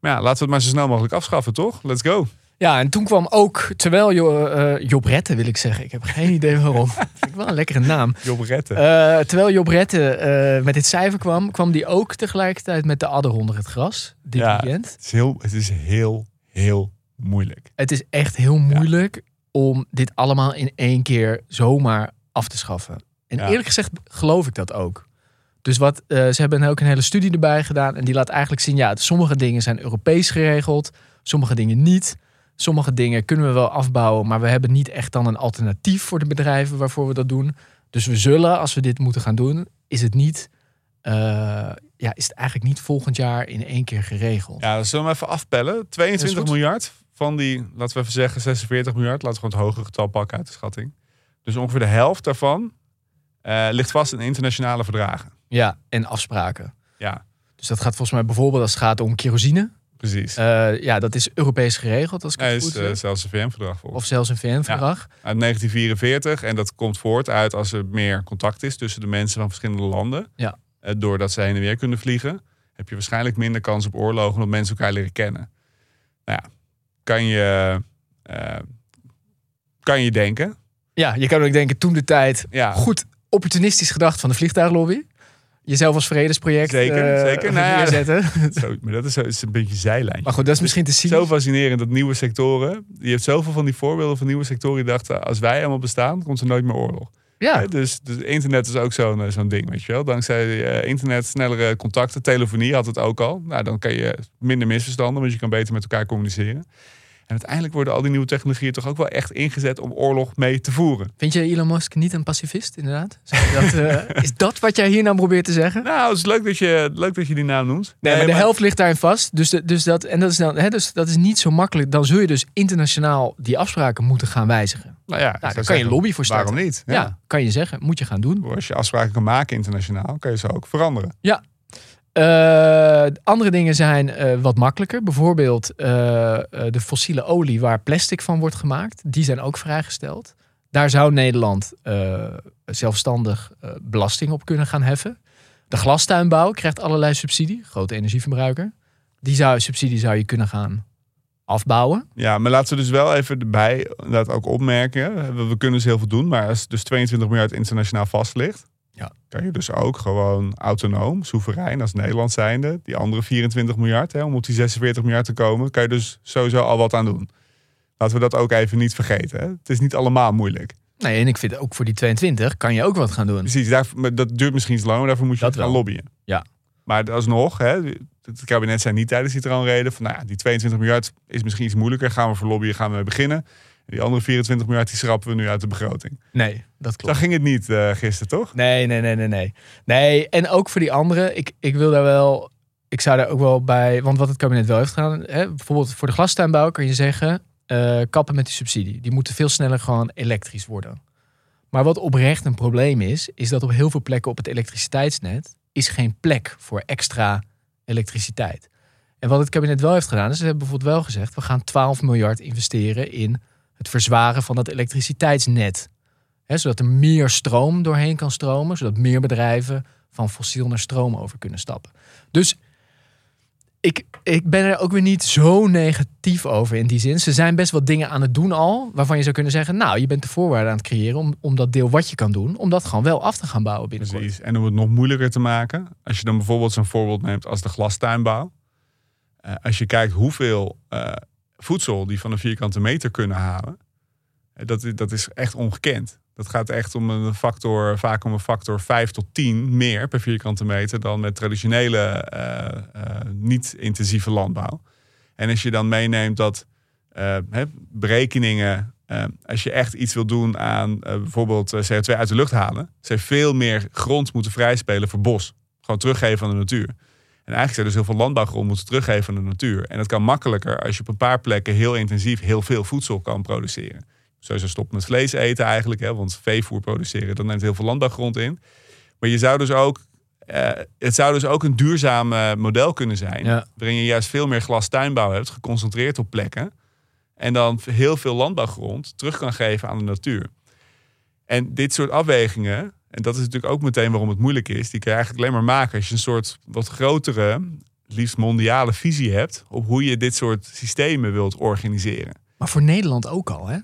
Maar ja, laten we het maar zo snel mogelijk afschaffen, toch? Let's go. Ja, en toen kwam ook, terwijl jo, eh, Job Rette wil ik zeggen. Ik heb geen [laughs] idee waarom. Vind ik wel een lekkere naam. Job Retten. Eh, terwijl Job Rette eh, met dit cijfer kwam, kwam die ook tegelijkertijd met de adder onder het gras. Dit Ja. weekend. het, is heel, het is heel, heel moeilijk. Het is echt heel moeilijk om dit allemaal in één keer zomaar af te schaffen. En Ja. eerlijk gezegd geloof ik dat ook. Dus wat, eh, ze hebben ook een hele studie erbij gedaan. En die laat eigenlijk zien, ja, sommige dingen zijn Europees geregeld. Sommige dingen niet. Sommige dingen kunnen we wel afbouwen. Maar we hebben niet echt dan een alternatief voor de bedrijven waarvoor we dat doen. Dus we zullen, als we dit moeten gaan doen, is het niet... eh, ja, is het eigenlijk niet volgend jaar in één keer geregeld. Ja, dat zullen we even afpellen. 22 goed. miljard van die, laten we even zeggen, 46 miljard. Laten we gewoon het hogere getal pakken uit de schatting. Dus ongeveer de helft daarvan eh, ligt vast in internationale verdragen. Ja, en afspraken. Ja, Dus dat gaat volgens mij bijvoorbeeld als het gaat om kerosine. Precies. Uh, ja, dat is Europees geregeld. Als ik het goed is uh, zelfs een VN-verdrag. Of zelfs een VN-verdrag. Ja, uit 1944. En dat komt voort uit als er meer contact is tussen de mensen van verschillende landen. Ja. Uh, doordat ze heen en weer kunnen vliegen. Heb je waarschijnlijk minder kans op oorlogen omdat mensen elkaar leren kennen. Nou ja, kan je, kan je denken. Ja, je kan ook denken toen de tijd. Ja. Goed opportunistisch gedacht van de vliegtuiglobby jezelf als vredesproject zeker, uh, zeker. Nou, neerzetten. [laughs] Zo, maar dat is, zo, is een beetje zijlijn. Maar goed, dat is misschien te zien. Zo fascinerend dat nieuwe sectoren. Je hebt zoveel van die voorbeelden van nieuwe sectoren die dachten: als wij allemaal bestaan, komt er nooit meer oorlog. Ja. dus, dus internet is ook zo'n zo'n ding, weet je wel. Dankzij uh, internet, snellere contacten, telefonie had het ook al. Nou, dan kan je minder misverstanden, want je kan beter met elkaar communiceren. En uiteindelijk worden al die nieuwe technologieën toch ook wel echt ingezet om oorlog mee te voeren. Vind je Elon Musk niet een pacifist, inderdaad? Dat, uh, [laughs] is dat wat jij hier nou probeert te zeggen? Nou, het is leuk dat je, leuk dat je die naam noemt. Nee, maar de helft ligt daarin vast. Dus, de, dus, dat, en dat, is dan, hè, dus dat is niet zo makkelijk. Dan zul je dus internationaal die afspraken moeten gaan wijzigen. Nou ja, nou, daar kan je lobby voor starten. Waarom niet? Ja. ja, kan je zeggen. Moet je gaan doen. Als je afspraken kan maken internationaal, kan je ze ook veranderen. Ja, uh, andere dingen zijn uh, wat makkelijker. Bijvoorbeeld uh, de fossiele olie waar plastic van wordt gemaakt. Die zijn ook vrijgesteld. Daar zou Nederland zelfstandig belasting op kunnen gaan heffen. De glastuinbouw krijgt allerlei subsidie. Grote energieverbruiker. Die zou, subsidie zou je kunnen gaan afbouwen. Ja, maar laten we dus wel even erbij dat ook opmerken. We, we kunnen dus heel veel doen. Maar als dus 22 miljard internationaal vast ligt ja. kan je dus ook gewoon autonoom, soeverein als Nederland zijnde, die andere 24 miljard, hè, om op die 46 miljard te komen, kan je dus sowieso al wat aan doen. Laten we dat ook even niet vergeten. Hè. Het is niet allemaal moeilijk. Nee, en ik vind ook voor die 22 kan je ook wat gaan doen. Precies, daar, dat duurt misschien iets langer, daarvoor moet je dat gaan lobbyen. Ja. Maar alsnog, hè, het kabinet zei niet tijdens die troonrede van, nou ja, die 22 miljard is misschien iets moeilijker, gaan we voor lobbyen, gaan we mee beginnen. Die andere 24 miljard die schrappen we nu uit de begroting. Nee, dat klopt. Zo ging het niet uh, gisteren, toch? Nee, nee, nee, nee, nee. Nee, en ook voor die anderen. Ik, ik wil daar wel... Ik zou daar ook wel bij... Want wat het kabinet wel heeft gedaan... Hè, bijvoorbeeld voor de glastuinbouw kan je zeggen... Uh, kappen met die subsidie. Die moeten veel sneller gewoon elektrisch worden. Maar wat oprecht een probleem is... is dat op heel veel plekken op het elektriciteitsnet... is geen plek voor extra elektriciteit. En wat het kabinet wel heeft gedaan... is ze hebben bijvoorbeeld wel gezegd... we gaan 12 miljard investeren in het verzwaren van dat elektriciteitsnet. zodat er meer stroom doorheen kan stromen, zodat meer bedrijven van fossiel naar stroom over kunnen stappen. Dus ik, ik ben er ook weer niet zo negatief over in die zin. Ze zijn best wat dingen aan het doen al, waarvan je zou kunnen zeggen, nou, je bent de voorwaarden aan het creëren om, om dat deel wat je kan doen, om dat gewoon wel af te gaan bouwen binnenkort. Precies. En om het nog moeilijker te maken, als je dan bijvoorbeeld zo'n voorbeeld neemt als de glastuinbouw. Uh, als je kijkt hoeveel uh, voedsel die van een vierkante meter kunnen halen. Dat, dat is echt ongekend. Dat gaat echt om een factor, vaak om een factor 5 tot 10 meer per vierkante meter dan met traditionele uh, uh, niet-intensieve landbouw. En als je dan meeneemt dat berekeningen, als je echt iets wil doen aan bijvoorbeeld CO2 uit de lucht halen, ze veel meer grond moeten vrijspelen voor bos. Gewoon teruggeven aan de natuur. En eigenlijk zou dus heel veel landbouwgrond moeten teruggeven aan de natuur. En dat kan makkelijker als je op een paar plekken heel intensief heel veel voedsel kan produceren. Sowieso stoppen met vlees eten eigenlijk, hè, want veevoer produceren, dat neemt heel veel landbouwgrond in. Maar je zou dus ook, uh, het zou dus ook een duurzaam uh, model kunnen zijn, ja. waarin je juist veel meer glastuinbouw hebt, geconcentreerd op plekken. En dan heel veel landbouwgrond terug kan geven aan de natuur. En dit soort afwegingen, en dat is natuurlijk ook meteen waarom het moeilijk is. Die kan je eigenlijk alleen maar maken als je een soort wat grotere, liefst mondiale visie hebt op hoe je dit soort systemen wilt organiseren. Maar voor Nederland ook al, hè?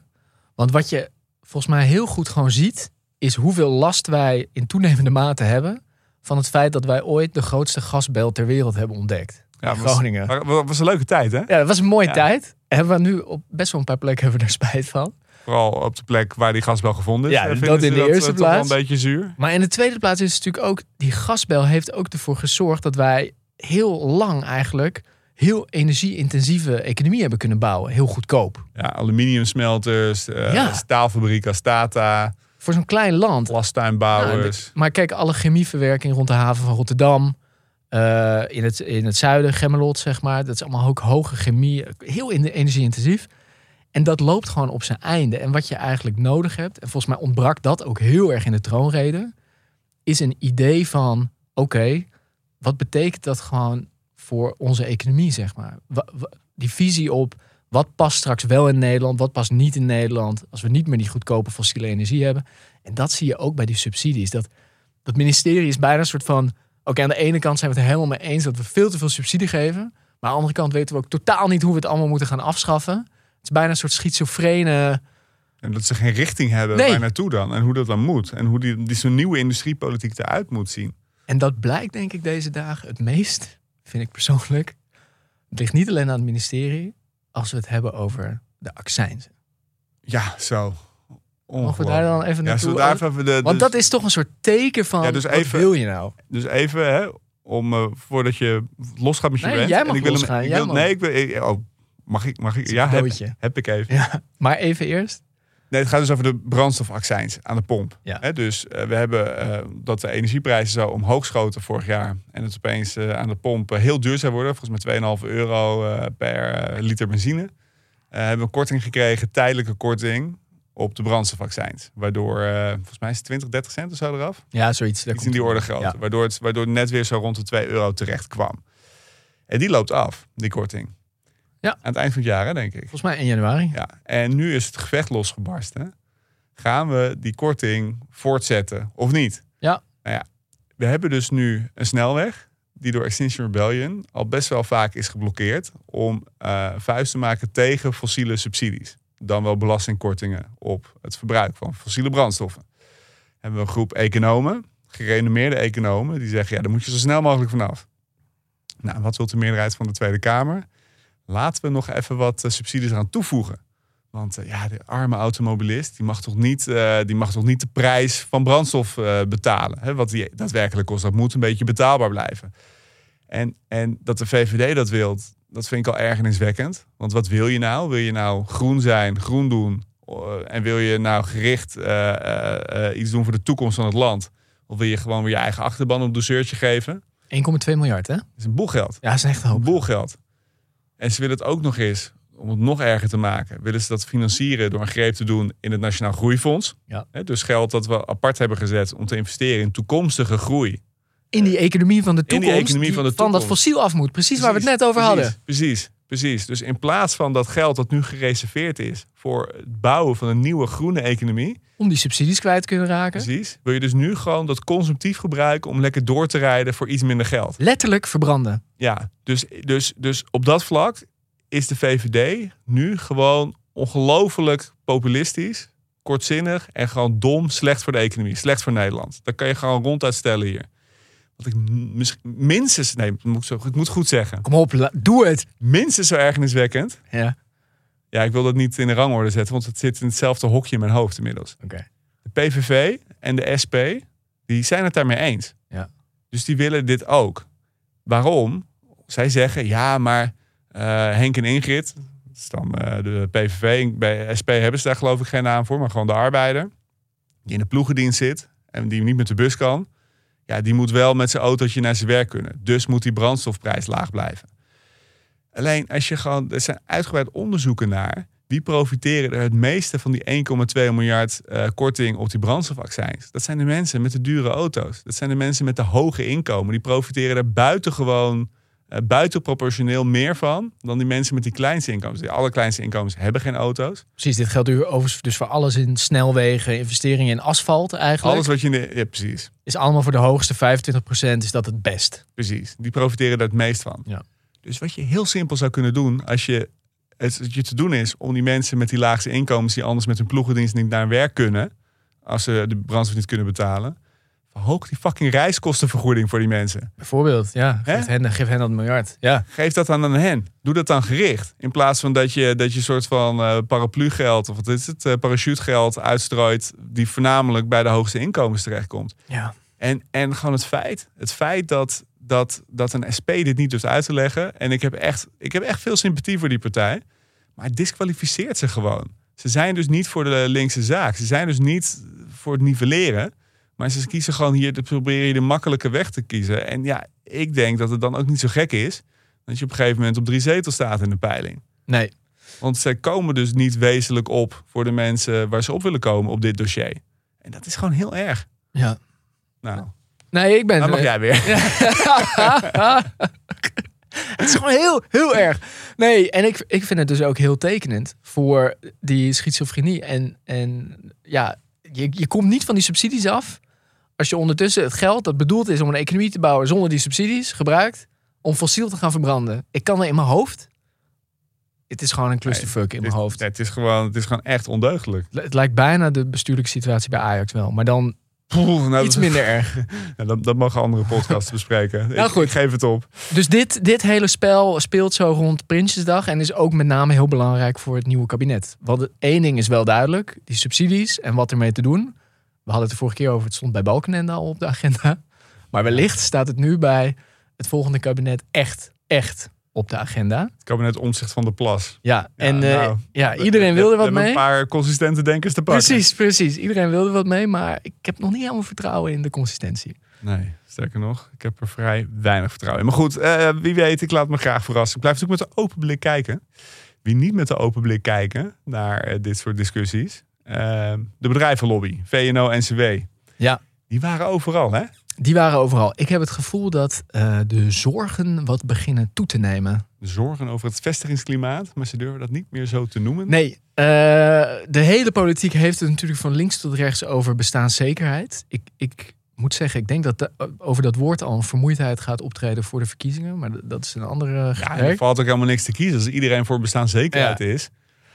Want wat je volgens mij heel goed gewoon ziet, is hoeveel last wij in toenemende mate hebben van het feit dat wij ooit de grootste gasbel ter wereld hebben ontdekt. Ja, in Groningen. Was, was, was een leuke tijd, hè? Ja, dat was een mooie ja. tijd. Hebben we nu op best wel een paar plekken hebben we er spijt van. Vooral op de plek waar die gasbel gevonden is. Ja, dat in de dat, eerste dat plaats. Wel een beetje zuur. Maar in de tweede plaats is het natuurlijk ook... die gasbel heeft ook ervoor gezorgd dat wij heel lang eigenlijk... heel energie-intensieve economie hebben kunnen bouwen. Heel goedkoop. Ja, aluminiumsmelters, uh, Ja. staalfabriek als Tata, Voor zo'n klein land. glastuinbouwers. Nou, maar kijk, alle chemieverwerking rond de haven van Rotterdam... eh, in, het, in het zuiden, Gemmelot, zeg maar. Dat is allemaal ook hoge chemie. Heel in- energie-intensief. En dat loopt gewoon op zijn einde. En wat je eigenlijk nodig hebt, en volgens mij ontbrak dat ook heel erg in de troonrede, is een idee van: oké, wat betekent dat gewoon voor onze economie, zeg maar? Die visie op wat past straks wel in Nederland, wat past niet in Nederland, als we niet meer die goedkope fossiele energie hebben. En dat zie je ook bij die subsidies. Dat, dat ministerie is bijna een soort van, oké, aan de ene kant zijn we het helemaal mee eens dat we veel te veel subsidie geven, maar aan de andere kant weten we ook totaal niet hoe we het allemaal moeten gaan afschaffen. Is bijna een soort schizofrene. En dat ze geen richting hebben Nee. waar naartoe dan. En hoe dat dan moet. En hoe die, die zo'n nieuwe industriepolitiek eruit moet zien. En dat blijkt denk ik deze dagen het meest, vind ik persoonlijk. Het ligt niet alleen aan het ministerie, als we het hebben over de accijnzen. Ja, zo. Mogen we daar dan even Ja, naartoe? zo daar even de, Want dus- dat is toch een soort teken van, Ja, dus wat even- wil je nou? Dus even, hè, om eh, voordat je losgaat met je Nee, jij En mag ik wil hem- losgaan, ik wil, nee, ik wil, ik- oh, mag ik? Mag ik? Ja, heb, heb ik even. Ja, [laughs] maar even eerst. Nee, het gaat dus over de brandstofaccijns aan de pomp. Ja. Hè, dus eh, we hebben eh, dat de energieprijzen zo omhoog schoten vorig jaar. En het opeens eh, aan de pomp heel duur zou worden. Volgens mij 2,5 euro eh, per liter benzine. Eh, hebben we een korting gekregen, tijdelijke korting op de brandstofaccijns. Waardoor, eh, volgens mij is het 20, 30 cent of zo eraf. Ja, zoiets. Iets in die orde groot. Ja. Waardoor, het, waardoor het net weer zo rond de 2 euro terecht kwam. En die loopt af, die korting. Ja. Aan het eind van het jaar, hè, denk ik. Volgens mij in januari. Ja. En nu is het gevecht losgebarsten. Gaan we die korting voortzetten of niet? Ja. Nou ja, we hebben dus nu een snelweg die door Extinction Rebellion al best wel vaak is geblokkeerd om eh vuist te maken tegen fossiele subsidies. Dan wel belastingkortingen op het verbruik van fossiele brandstoffen. Hebben we een groep economen, gerenommeerde economen, die zeggen ja, daar moet je zo snel mogelijk vanaf. Nou, wat wil de meerderheid van de Tweede Kamer? Laten we nog even wat eh, subsidies aan toevoegen. Want eh, ja, de arme automobilist die mag toch niet, eh, die mag toch niet de prijs van brandstof betalen. Hè? Wat die daadwerkelijk kost, dat moet een beetje betaalbaar blijven. En, en dat de VVD dat wil, dat vind ik al ergerniswekkend. Want wat wil je nou? Wil je nou groen zijn, groen doen? en wil je nou gericht iets doen voor de toekomst van het land? Of wil je gewoon weer je eigen achterban op een douceurtje geven? 1,2 miljard, hè? Dat is een boelgeld. Ja, dat is echt een Een hoop. boelgeld. En ze willen het ook nog eens, om het nog erger te maken, willen ze dat financieren door een greep te doen in het Nationaal Groeifonds. Ja. Dus geld dat we apart hebben gezet om te investeren in toekomstige groei. In die economie van de die toekomst. economie van de dat fossiel af moet. Precies, waar we het net over precies, hadden. Precies, precies. Dus in plaats van dat geld dat nu gereserveerd is voor het bouwen van een nieuwe groene economie, Om die subsidies kwijt te kunnen raken. precies, wil je dus nu gewoon dat consumptief gebruiken om lekker door te rijden voor iets minder geld. Letterlijk verbranden. Ja, dus, dus, dus op dat vlak is de VVD nu gewoon ongelooflijk populistisch, kortzinnig en gewoon dom, slecht voor de economie, slecht voor Nederland. Dat kan je gewoon ronduit stellen hier. Wat ik minstens, nee, ik moet, zo, ik moet goed zeggen, Kom op, doe het. minstens zo ergerniswekkend. Ja, Ja, ik wil dat niet in de rangorde zetten, want het zit in hetzelfde hokje in mijn hoofd inmiddels. oké. De PVV en de SP, die zijn het daarmee eens. Ja. Dus die willen dit ook. Waarom? Zij zeggen, ja, maar eh, Henk en Ingrid, dat is dan eh, de PVV, bij SP hebben ze daar geloof ik geen naam voor, maar gewoon de arbeider, die in de ploegendienst zit en die niet met de bus kan, ja, die moet wel met zijn autootje naar zijn werk kunnen. Dus moet die brandstofprijs laag blijven. Alleen als je gewoon, er zijn uitgebreid onderzoeken naar wie profiteren er het meeste van die 1,2 miljard eh, korting op die brandstofaccijns? Dat zijn de mensen met de dure auto's. Dat zijn de mensen met de hoge inkomen. Die profiteren er buitengewoon, eh buitenproportioneel meer van dan die mensen met die kleinste inkomens. Die allerkleinste inkomens hebben geen auto's. Precies, dit geldt overigens dus voor alles in snelwegen, investeringen in asfalt eigenlijk. Alles wat je in de, ja, precies, Is allemaal voor de hoogste 25% is dat het best. precies. Die profiteren er het meest van. Ja. Dus wat je heel simpel zou kunnen doen als je het je te doen is om die mensen met die laagste inkomens die anders met hun ploegendienst niet naar werk kunnen, als ze de brandstof niet kunnen betalen, verhoog die fucking reiskostenvergoeding voor die mensen. Bijvoorbeeld, ja. Hè? Geef hen, geef hen dat miljard. Ja, Geef dat dan aan hen. Doe dat dan gericht. In plaats van dat je, dat je soort van eh paraplugeld of wat is het, eh, parachutegeld uitstrooit die voornamelijk bij de hoogste inkomens terechtkomt. ja. En, en gewoon het feit, het feit dat, dat, dat een SP dit niet durft uit te leggen. En ik heb, echt, ik heb echt veel sympathie voor die partij. Maar het disqualificeert ze gewoon. Ze zijn dus niet voor de linkse zaak. Ze zijn dus niet voor het nivelleren. Maar ze kiezen gewoon hier, te proberen de makkelijke weg te kiezen. En ja, ik denk dat het dan ook niet zo gek is. Dat je op een gegeven moment op drie zetels staat in de peiling. Nee, Want zij komen dus niet wezenlijk op voor de mensen waar ze op willen komen op dit dossier. En dat is gewoon heel erg. ja. Nou, Nee, ik ben... Dan mag jij weer. [laughs] het is gewoon heel, heel erg. Nee, en ik, ik vind het dus ook heel tekenend voor die schizofrenie. En, en ja, je, je komt niet van die subsidies af. Als je ondertussen het geld dat bedoeld is om een economie te bouwen zonder die subsidies gebruikt om fossiel te gaan verbranden. Ik kan er in mijn hoofd. Het is gewoon een clusterfuck in mijn Het- hoofd. Het is, gewoon, het is gewoon echt ondeugelijk. Het lijkt bijna de bestuurlijke situatie bij Ajax wel. Maar dan Poeh, nou, iets minder erg. [laughs] ja, dat, dat mogen andere podcasts [laughs] bespreken. Nou, Ik- goed. Ik geef het op. Dus dit, dit hele spel speelt zo rond Prinsjesdag. En is ook met name heel belangrijk voor het nieuwe kabinet. Want één ding is wel duidelijk. Die subsidies en wat ermee te doen. We hadden het de vorige keer over. Het stond bij Balkenende al op de agenda. Maar wellicht staat het nu bij het volgende kabinet echt, echt op de agenda. Het kabinet omzicht van de plas. Ja, en eh, nou, ja, iedereen wilde wat mee. een paar consistente denkers te pakken. Precies, precies. Iedereen wilde wat mee. Maar ik heb nog niet helemaal vertrouwen in de consistentie. Nee, sterker nog, ik heb er vrij weinig vertrouwen in. Maar goed, eh, wie weet, ik laat me graag verrassen. Ik blijf natuurlijk met de open blik kijken. Wie niet met de open blik kijken naar eh, dit soort discussies. Eh, de bedrijvenlobby, VNO, NCW. Ja. Die waren overal, hè? Die waren overal. Ik heb het gevoel dat eh, de zorgen wat beginnen toe te nemen. De zorgen over het vestigingsklimaat, maar ze durven dat niet meer zo te noemen. Nee, eh, de hele politiek heeft het natuurlijk van links tot rechts over bestaanszekerheid. Ik, ik moet zeggen, ik denk dat de- over dat woord al een vermoeidheid gaat optreden voor de verkiezingen. Maar dat is een andere Ja, er valt ook helemaal niks te kiezen. Als iedereen voor bestaanszekerheid is,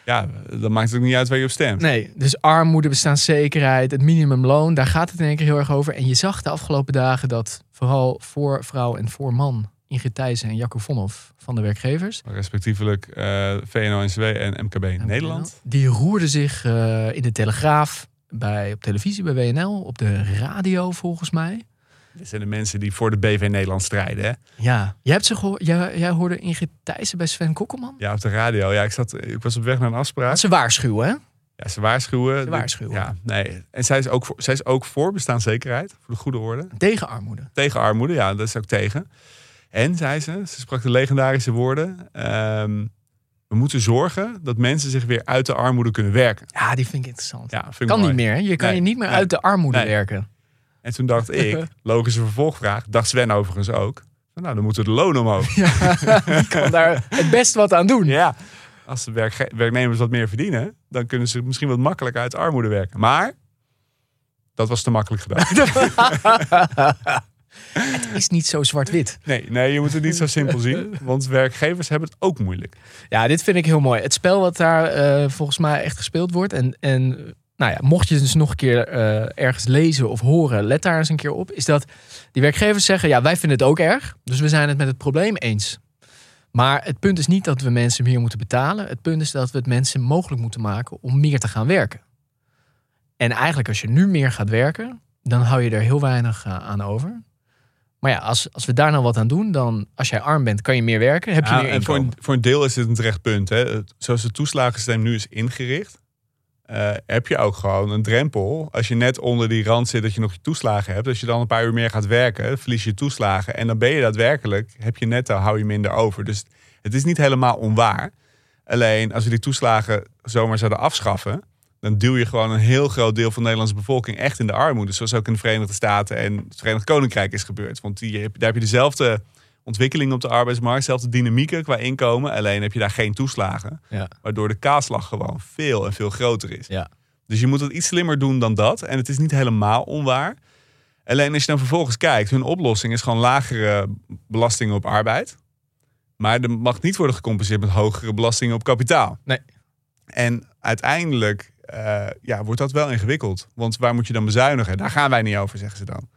ja, dan maakt het ook niet uit waar je op stemt. Nee, dus armoede, bestaanszekerheid, het minimumloon, daar gaat het in één keer heel erg over. En je zag de afgelopen dagen dat vooral voor vrouw en voor man Ingrid Thijssen en Jacco Vonhoff van de werkgevers, Respectievelijk eh, VNO, NCW en MKB Nederland. die roerden zich eh, in de Telegraaf, bij, op televisie bij WNL, op de radio volgens mij. Dit zijn de mensen die voor de BV Nederland strijden, hè? Ja, jij, hebt ze jij, jij hoorde Ingrid Thijssen bij Sven Kokkelman? Ja, op de radio. Ja, ik, zat, ik was op weg naar een afspraak. Dat ze waarschuwen, hè? Ja, ze waarschuwen. Ze waarschuwen. Ja, nee. En zij is, ook voor, zij is ook voor bestaanszekerheid, voor de goede orde. Tegen armoede. Tegen armoede, ja, dat is ook tegen. En, zei ze, ze sprak de legendarische woorden... ehm, we moeten zorgen dat mensen zich weer uit de armoede kunnen werken. Ja, die vind ik interessant. Ja, vind ik kan mooi. niet meer. hè? Je kan Nee, je niet meer nee, uit de armoede nee. werken. En toen dacht [laughs] ik, logische vervolgvraag, dacht Sven overigens ook... Nou, dan moeten de loon omhoog. Die kan daar het best wat aan doen. Ja, als de werknemers wat meer verdienen, dan kunnen ze misschien wat makkelijker uit armoede werken. Maar dat was te makkelijk gedaan. [laughs] Het is niet zo zwart-wit. Nee, nee, je moet het niet zo simpel zien, want werkgevers hebben het ook moeilijk. Ja, dit vind ik heel mooi. Het spel wat daar eh, volgens mij echt gespeeld wordt. En, en nou ja, mocht je dus nog een keer eh, ergens lezen of horen, let daar eens een keer op. Is dat die werkgevers zeggen, ja, wij vinden het ook erg. Dus we zijn het met het probleem eens. Maar het punt is niet dat we mensen meer moeten betalen. Het punt is dat we het mensen mogelijk moeten maken om meer te gaan werken. En eigenlijk als je nu meer gaat werken, dan hou je er heel weinig eh, aan over. Maar ja, als, als we daar nou wat aan doen, dan als jij arm bent, kan je meer werken. Heb je Ja, meer en voor een, voor een deel is dit een terecht punt. Hè. Het- Zoals het toeslagensysteem nu is ingericht, eh, heb je ook gewoon een drempel. Als je net onder die rand zit dat je nog je toeslagen hebt. Als je dan een paar uur meer gaat werken, verlies je toeslagen. En dan ben je daadwerkelijk, heb je netto, hou je minder over. Dus het is niet helemaal onwaar. Alleen als we die toeslagen zomaar zouden afschaffen, dan duw je gewoon een heel groot deel van de Nederlandse bevolking echt in de armoede. Zoals ook in de Verenigde Staten en het Verenigd Koninkrijk is gebeurd. Want die, daar heb je dezelfde ontwikkeling op de arbeidsmarkt, dezelfde dynamieken qua inkomen. Alleen heb je daar geen toeslagen. Ja. Waardoor de kaaslag gewoon veel en veel groter is. Ja. Dus je moet het iets slimmer doen dan dat. En het is niet helemaal onwaar. Alleen als je dan vervolgens kijkt, hun oplossing is gewoon lagere belastingen op arbeid. Maar er mag niet worden gecompenseerd met hogere belastingen op kapitaal. Nee. En uiteindelijk eh, ja, wordt dat wel ingewikkeld. Want waar moet je dan bezuinigen? Daar gaan wij niet over, zeggen ze dan.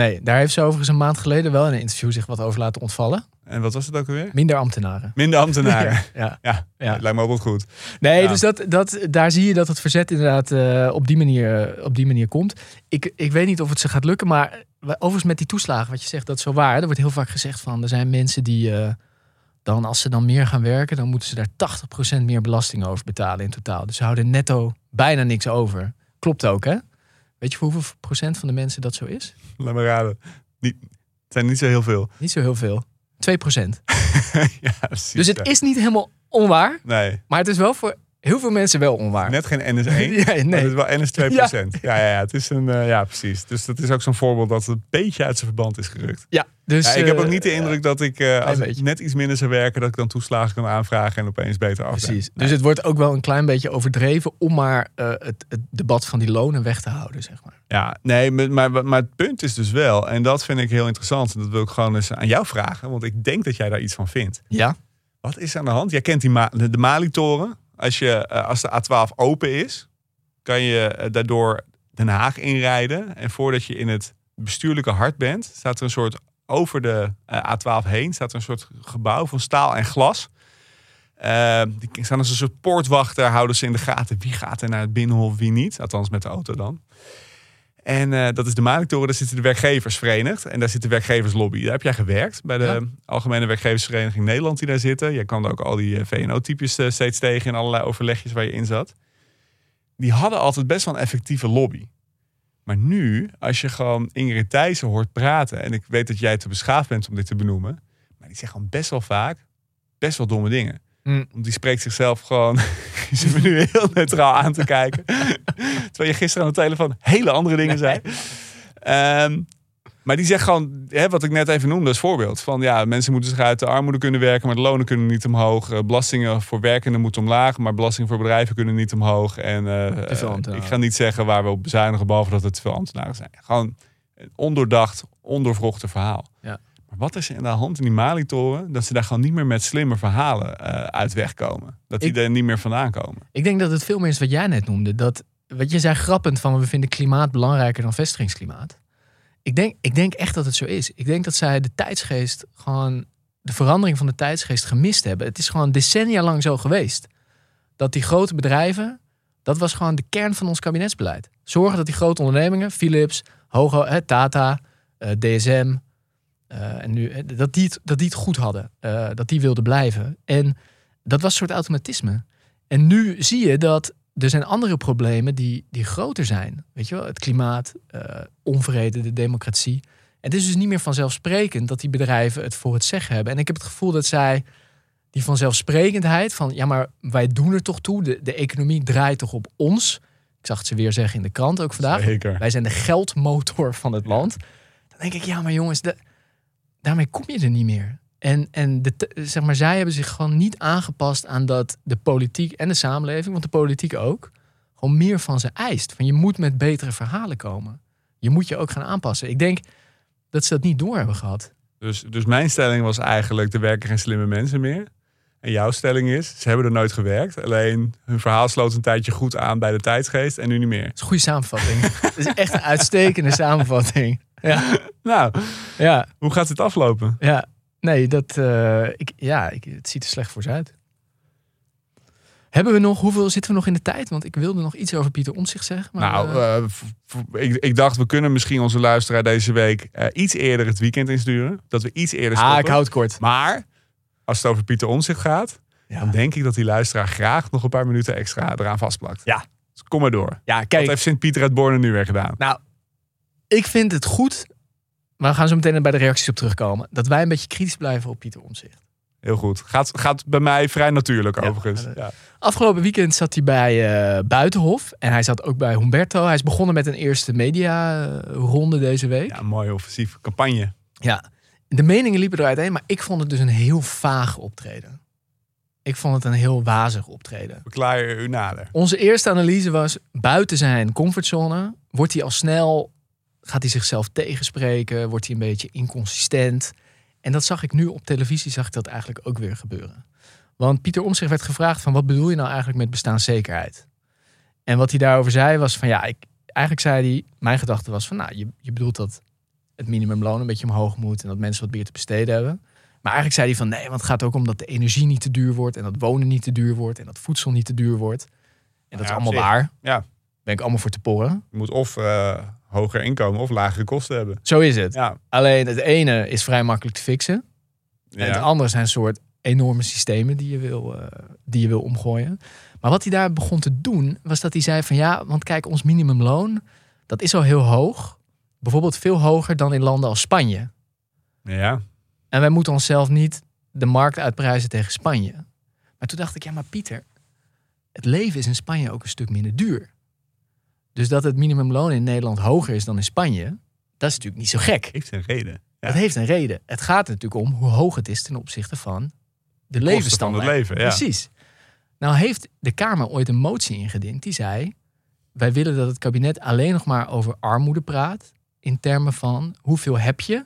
Nee, daar heeft ze overigens een maand geleden wel in een interview zich wat over laten ontvallen. En wat was het ook alweer? Minder ambtenaren. Minder ambtenaren. [laughs] Ja, Ja. ja, lijkt me ook wel goed. Nee, Ja. dus dat, dat, daar zie je dat het verzet inderdaad eh, op, die manier, op die manier komt. Ik, ik weet niet of het ze gaat lukken, maar overigens met die toeslagen, wat je zegt, dat is zo waar. Er wordt heel vaak gezegd van, er zijn mensen die eh, dan, als ze dan meer gaan werken, dan moeten ze daar 80% meer belasting over betalen in totaal. Dus ze houden netto bijna niks over. Klopt ook, hè? Weet je voor hoeveel procent van de mensen dat zo is? Laat me raden. Niet, het zijn niet zo heel veel. [laughs] Niet zo heel veel. 2%. ja, precies. Dus het ja. is niet helemaal onwaar. Nee. Maar het is wel voor heel veel mensen wel onwaar. Net geen NS1, [laughs] Ja, maar nee. het is wel NS2%. Ja, ja, ja, het is een, eh, ja, precies. Dus dat is ook zo'n voorbeeld dat het een beetje uit zijn verband is gerukt. Ja, dus, Ja, ik heb eh, ook niet de indruk dat ik, eh, als ik net iets minder zou werken, dat ik dan toeslagen kan aanvragen en opeens beter af. Precies. Dus het wordt ook wel een klein beetje overdreven om maar eh, het, het debat van die lonen weg te houden, zeg maar. Ja, nee, maar, maar, maar het punt is dus wel, en dat vind ik heel interessant, en dat wil ik gewoon eens aan jou vragen, want ik denk dat jij daar iets van vindt. Ja. Wat is aan de hand? Jij kent die Ma- de Mali-toren. Als, je, eh, als de A12 open is, kan je eh, daardoor Den Haag inrijden. En voordat je in het bestuurlijke hart bent, staat er een soort over de eh, A12 heen, staat er een soort gebouw van staal en glas. Eh, die staan als een soort poortwachter, houden ze in de gaten. Wie gaat er naar het binnenhof, wie niet? Althans met de auto dan. En eh, dat is de Maliktoren, daar zitten de werkgevers verenigd. En daar zit de werkgeverslobby. Daar heb jij gewerkt bij de Ja. Algemene Werkgeversvereniging Nederland die daar zitten. Jij kwam ook al die eh, VNO-types eh, steeds tegen in allerlei overlegjes waar je in zat. Die hadden altijd best wel een effectieve lobby. Maar nu, als je gewoon Ingrid Thijssen hoort praten... en ik weet dat jij te beschaafd bent om dit te benoemen... maar die zegt gewoon best wel vaak best wel domme dingen. Mm. Die spreekt zichzelf gewoon... [laughs] die zit me nu heel neutraal aan te kijken. [laughs] Terwijl je gisteren aan de telefoon hele andere dingen zei. Ehm, maar die zegt gewoon, hè, wat ik net even noemde als voorbeeld. Van ja, mensen moeten zich uit de armoede kunnen werken, maar de lonen kunnen niet omhoog. Eh, belastingen voor werkenden moeten omlaag, maar belastingen voor bedrijven kunnen niet omhoog. En eh, eh, ik ga niet zeggen waar we op bezuinigen, behalve dat te veel ambtenaren zijn. Gewoon een ondoordacht, ondoorvrochte verhaal. Ja. Maar wat is er aan de hand in die Malitoren, dat ze daar gewoon niet meer met slimme verhalen eh, uit wegkomen? Dat die Ik- er niet meer vandaan komen. Ik denk dat het veel meer is wat jij net noemde. Dat, wat je zei grappend van we vinden klimaat belangrijker dan vestigingsklimaat. Ik denk, ik denk echt dat het zo is. Ik denk dat zij de tijdsgeest gewoon, de verandering van de tijdsgeest gemist hebben. Het is gewoon decennia lang zo geweest. Dat die grote bedrijven, dat was gewoon de kern van ons kabinetsbeleid. Zorgen dat die grote ondernemingen, Philips, Hogo, Tata, eh, DSM, eh, en nu, eh, dat, die het, dat die het goed hadden. eh, dat die wilden blijven. En dat was een soort automatisme. En nu zie je dat er zijn andere problemen die, die groter zijn. Weet je wel, het klimaat, onvrede, de democratie. Het is dus niet meer vanzelfsprekend dat die bedrijven het voor het zeggen hebben. En ik heb het gevoel dat zij die vanzelfsprekendheid van... ja, maar wij doen er toch toe. De, de economie draait toch op ons. Ik zag het ze weer zeggen in de krant ook vandaag. Zeker. Wij zijn de geldmotor van het land. Dan denk ik, ja, maar jongens, de- daarmee kom je er niet meer. En, en de, zeg maar, zij hebben zich gewoon niet aangepast aan dat de politiek en de samenleving, want de politiek ook, gewoon meer van ze eist. Van je moet met betere verhalen komen. Je moet je ook gaan aanpassen. Ik denk dat ze dat niet door hebben gehad. Dus, dus mijn stelling was eigenlijk, er werken geen slimme mensen meer. En jouw stelling is, ze hebben er nooit gewerkt. Alleen hun verhaal sloot een tijdje goed aan bij de tijdsgeest en nu niet meer. Dat is een goede samenvatting. [laughs] Dat is echt een uitstekende samenvatting. Ja, [laughs] Nou, ja, hoe gaat het aflopen? ja. Nee, dat, eh, ik, ja, ik, het ziet er slecht voor ze uit. Hebben we nog, hoeveel zitten we nog in de tijd? Want ik wilde nog iets over Pieter Omtzigt zeggen. Maar, nou, eh, eh, ik, ik dacht, we kunnen misschien onze luisteraar deze week iets eerder het weekend insturen. Dat we iets eerder ah, stoppen. ik houd kort. Maar, als het over Pieter Omzicht gaat, Ja, dan denk ik dat die luisteraar graag nog een paar minuten extra eraan vastplakt. Ja. Dus kom maar door. ja Wat kijk, heeft Sint-Pieter uit Borne nu weer gedaan? nou, ik vind het goed. Maar we gaan zo meteen bij de reacties op terugkomen. Dat wij een beetje kritisch blijven op Pieter Omtzigt. Heel goed. Gaat, gaat bij mij vrij natuurlijk Ja, overigens. eh, Ja. Afgelopen weekend zat hij bij eh, Buitenhof. En hij zat ook bij Humberto. Hij is begonnen met een eerste media-ronde deze week. ja, mooie offensieve campagne. Ja, de meningen liepen eruit heen, maar ik vond het dus een heel vaag optreden. Ik vond het een heel wazig optreden. Verklaar je u nader. Onze eerste analyse was, buiten zijn comfortzone wordt hij al snel, gaat hij zichzelf tegenspreken, wordt hij een beetje inconsistent. En dat zag ik nu op televisie, zag ik dat eigenlijk ook weer gebeuren. Want Pieter Omtzigt werd gevraagd van, wat bedoel je nou eigenlijk met bestaanszekerheid? En wat hij daarover zei was van, ja, ik, eigenlijk zei hij, mijn gedachte was van, nou, je, je bedoelt dat het minimumloon een beetje omhoog moet en dat mensen wat meer te besteden hebben. Maar eigenlijk zei hij van, nee, want het gaat ook om dat de energie niet te duur wordt en dat wonen niet te duur wordt en dat voedsel niet te duur wordt. En dat Ja, is allemaal waar. Ja. Ben ik allemaal voor te porren. Je moet of eh, hoger inkomen of lagere kosten hebben. Zo is het. Ja. Alleen het ene is vrij makkelijk te fixen. En het andere zijn een soort enorme systemen die je, wil, eh, die je wil omgooien. Maar wat hij daar begon te doen, was dat hij zei van ja, want kijk, ons minimumloon, dat is al heel hoog. Bijvoorbeeld veel hoger dan in landen als Spanje. ja. En wij moeten onszelf niet de markt uitprijzen tegen Spanje. Maar toen dacht ik, ja, maar Pieter, het leven is in Spanje ook een stuk minder duur. Dus dat het minimumloon in Nederland hoger is dan in Spanje, dat is natuurlijk niet zo gek. Heeft een reden. Ja. Dat heeft een reden. Het gaat er natuurlijk om hoe hoog het is ten opzichte van de van levensstandaard. het leven, ja. Precies. Nou heeft de Kamer ooit een motie ingediend die zei... wij willen dat het kabinet alleen nog maar over armoede praat... in termen van hoeveel heb je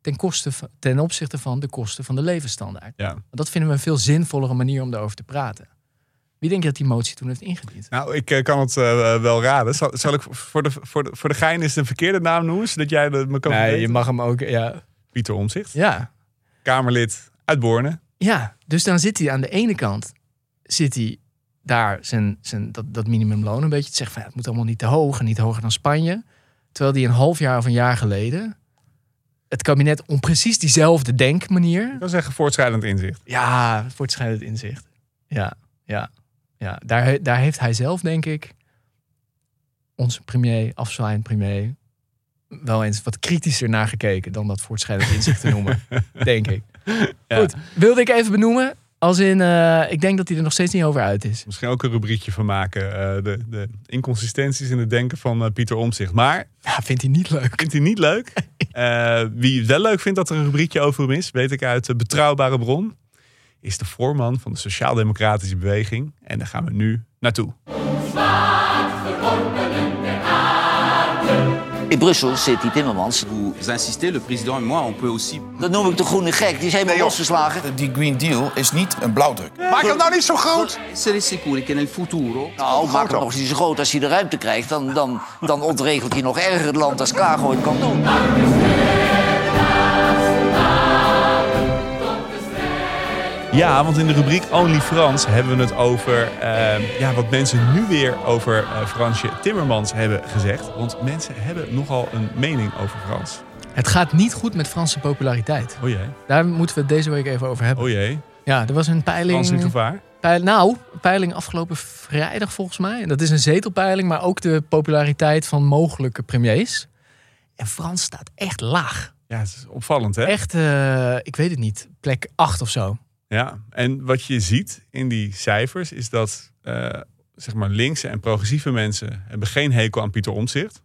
ten, koste van, ten opzichte van de kosten van de levensstandaard. Ja. Dat vinden we een veel zinvollere manier om daarover te praten. Wie denk je dat die motie toen heeft ingediend? Nou, ik eh, kan het eh, wel raden. Zal, zal ik voor de, voor, de, voor de gein eens een verkeerde naam noemen, zodat jij de, me kan Nee, je mag hem ook... Ja, Pieter Omzicht, ja, Kamerlid uit Borne. Ja, dus dan zit hij aan de ene kant zit hij daar zijn, zijn, dat, dat minimumloon een beetje te zeggen van ja, het moet allemaal niet te hoog en niet hoger dan Spanje. Terwijl die een half jaar of een jaar geleden het kabinet om precies diezelfde denkmanier. Ik kan zeggen voortschrijdend inzicht. Ja, voortschrijdend inzicht. Ja, ja, ja. Daar, daar heeft hij zelf, denk ik, onze premier, afzwaaiend premier, wel eens wat kritischer naar gekeken dan dat voortschrijdend inzicht te noemen, [laughs] denk ik. Ja. Goed, wilde ik even benoemen. Als in, eh, ik denk dat hij er nog steeds niet over uit is. Misschien ook een rubriekje van maken. eh, de, de inconsistenties in het denken van eh, Pieter Omzicht. Maar Ja, vindt hij niet leuk. vindt hij niet leuk? [laughs] Wie wel leuk vindt dat er een rubriekje over hem is, weet ik uit betrouwbare bron. Is de voorman van de Sociaal-Democratische Beweging. En daar gaan we nu naartoe. In Brussel zit die Timmermans. Vous insistez, le président et moi, on peut aussi Dat noem ik de groene gek. Die is helemaal losgeslagen. Die Green Deal is niet een blauwdruk. Maak hem nou niet zo groot. essere sicuri che nel futuro Nou, maak hem nog niet zo groot als hij de ruimte krijgt. Dan, dan, dan ontregelt hij nog erger het land als Kaag ooit kan doen. Ja, want in de rubriek Only Frans hebben we het over eh, ja, wat mensen nu weer over eh, Fransje Timmermans hebben gezegd. Want mensen hebben nogal een mening over Frans. Het gaat niet goed met Franse populariteit. O jee, Daar moeten we het deze week even over hebben. o jee. Ja, er was een Frans in peiling. gevaar. Peil, nou, peiling afgelopen vrijdag volgens mij. En Dat is een zetelpeiling, maar ook de populariteit van mogelijke premiers. En Frans staat echt laag. Ja, het is opvallend hè? Echt, eh, ik weet het niet, plek 8 of zo. Ja, en wat je ziet in die cijfers is dat eh, zeg maar linkse en progressieve mensen hebben geen hekel aan Pieter Omtzigt.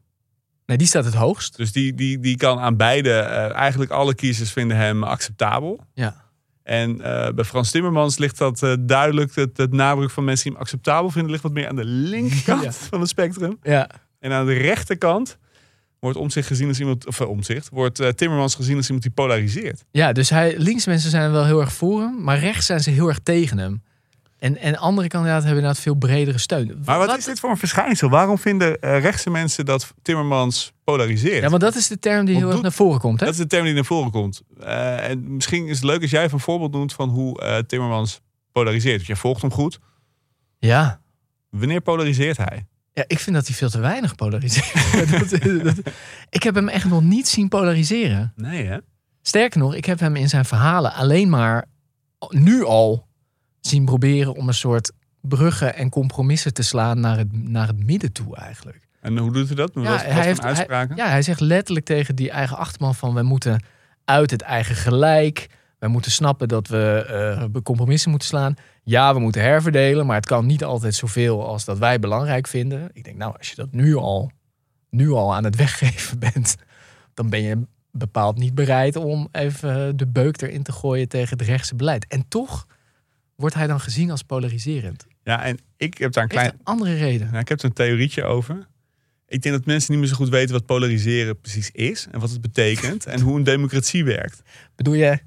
Nee, die staat het hoogst. Dus die, die, die kan aan beide, eh, eigenlijk alle kiezers vinden hem acceptabel. Ja. En eh, bij Frans Timmermans ligt dat duidelijk, het, het nadruk van mensen die hem acceptabel vinden, ligt wat meer aan de linkerkant [laughs] Ja. van het spectrum. Ja, En aan de rechterkant wordt Omtzigt gezien als iemand, of eh, Omtzigt, wordt eh, Timmermans gezien als iemand die polariseert. ja dus hij, links mensen zijn wel heel erg voor hem, maar rechts zijn ze heel erg tegen hem. En, en andere kandidaten hebben inderdaad veel bredere steun. Maar wat, is dit voor een verschijnsel? Waarom vinden eh, rechtse mensen dat Timmermans polariseert? Ja, want dat is de term die heel erg naar voren komt. Hè? Dat is de term die naar voren komt. En misschien is het leuk als jij even een voorbeeld noemt van hoe Timmermans polariseert. Want jij volgt hem goed. Ja. Wanneer polariseert hij? Ja, ik vind dat hij veel te weinig polariseert. [laughs] Dat- dat- ik heb hem echt nog niet zien polariseren. Nee, hè? Sterker nog, ik heb hem in zijn verhalen alleen maar nu al zien proberen om een soort bruggen en compromissen te slaan naar het, naar het midden toe eigenlijk. En hoe doet hij dat? Wat hij heeft, uitspraken? Hij, ja, hij zegt letterlijk tegen die eigen achterman van we moeten uit het eigen gelijk. Wij moeten snappen dat we eh, compromissen moeten slaan. Ja, we moeten herverdelen, maar het kan niet altijd zoveel als dat wij belangrijk vinden. Ik denk, nou, als je dat nu al, nu al aan het weggeven [laughs] bent, dan ben je bepaald niet bereid om even de beuk erin te gooien tegen het rechtse beleid. En toch wordt hij dan gezien als polariserend. Ja, en ik heb daar een klein... een andere reden. Nou, ik heb er een theorietje over. Ik denk dat mensen niet meer zo goed weten wat polariseren precies is. En wat het betekent. en hoe een democratie werkt. Bedoel je?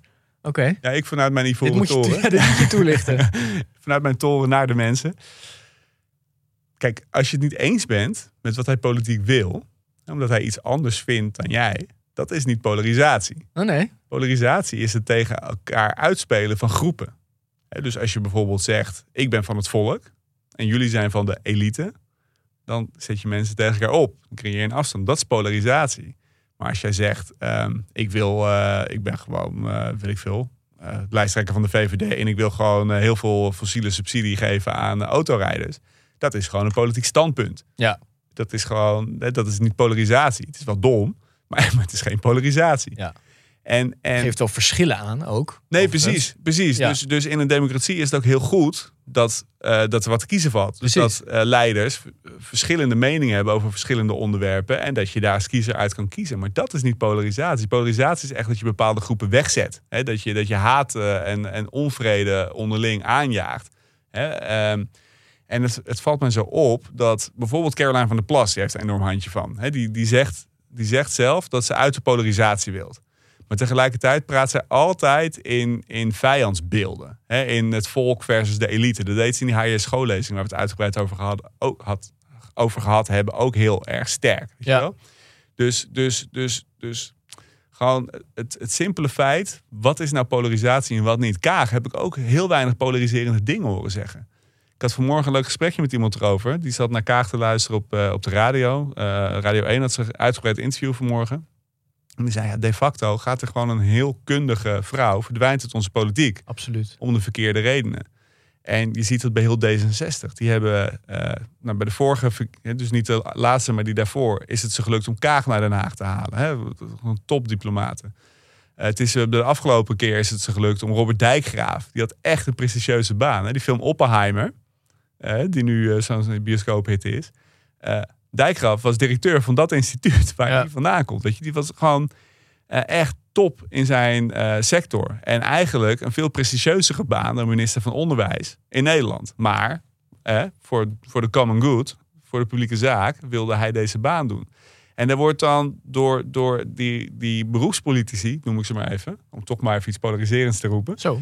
Oké. Ja, ik vanuit mijn ivoren toren. [laughs] ja, dit moet je toelichten. [laughs] vanuit mijn toren naar de mensen. Kijk, als je het niet eens bent met wat hij politiek wil, omdat hij iets anders vindt dan jij, dat is niet polarisatie. Oh nee. Polarisatie is het tegen elkaar uitspelen van groepen. Dus als je bijvoorbeeld zegt, ik ben van het volk en jullie zijn van de elite, dan zet je mensen tegen elkaar op. Dan creëer je een afstand. Dat is polarisatie. Maar als jij zegt, ehm, ik wil, eh, ik ben gewoon, eh weet ik veel, eh, lijsttrekker van de VVD en ik wil gewoon heel veel fossiele subsidie geven aan autorijders. Dat is gewoon een politiek standpunt. Ja. Dat is gewoon, dat is niet polarisatie. Het is wel dom, [laughs] maar het is geen polarisatie. Ja. En, en, Geeft wel verschillen aan ook. Nee, precies. precies. Ja. Dus, dus in een democratie is het ook heel goed dat, eh, dat er wat te kiezen valt. Dus dat eh, leiders verschillende meningen hebben over verschillende onderwerpen. En dat je daar als kiezer uit kan kiezen. Maar dat is niet polarisatie. Polarisatie is echt dat je bepaalde groepen wegzet. Hè? Dat, je, dat je haat eh, en, en onvrede onderling aanjaagt. Hè? Ehm, en het, het valt me zo op dat bijvoorbeeld Caroline van der Plas, die heeft een enorm handje van. Hè? Die, die, zegt, die zegt zelf dat ze uit de polarisatie wilt. Maar tegelijkertijd praat zij altijd in, in vijandsbeelden. Hè? In het volk versus de elite. Dat deed ze in die HJ schoollezing waar we het uitgebreid over gehad, ook, had, over gehad hebben. Ook heel erg sterk. Weet Ja. je wel? Dus, dus, dus, dus gewoon het, het simpele feit. Wat is nou polarisatie en wat niet? Kaag heb ik ook heel weinig polariserende dingen horen zeggen. Ik had vanmorgen een leuk gesprekje met iemand erover. Die zat naar Kaag te luisteren op, eh, op de radio. Eh, radio 1 had ze uitgebreid interview vanmorgen. En die zei, ja, de facto gaat er gewoon een heel kundige vrouw... verdwijnt uit onze politiek Absoluut. om de verkeerde redenen. En je ziet dat bij heel D66. Die hebben eh, nou, bij de vorige, dus niet de laatste, maar die daarvoor, is het ze gelukt om Kaag naar Den Haag te halen. Hè? Gewoon topdiplomaten. Eh, het is, eh, de afgelopen keer is het ze gelukt om Robert Dijkgraaf, die had echt een prestigieuze baan. Hè? Die film Oppenheimer, die nu zo'n bioscoophit is. Dijkgraaf was directeur van dat instituut waar Ja. hij vandaan komt. Weet je, die was gewoon eh, echt top in zijn eh, sector. En eigenlijk een veel prestigieuzere baan dan minister van Onderwijs in Nederland. Maar eh, voor, voor de common good, voor de publieke zaak, wilde hij deze baan doen. En er wordt dan door, door die, die beroepspolitici, noem ik ze maar even, om toch maar even iets polariserends te roepen, Zo.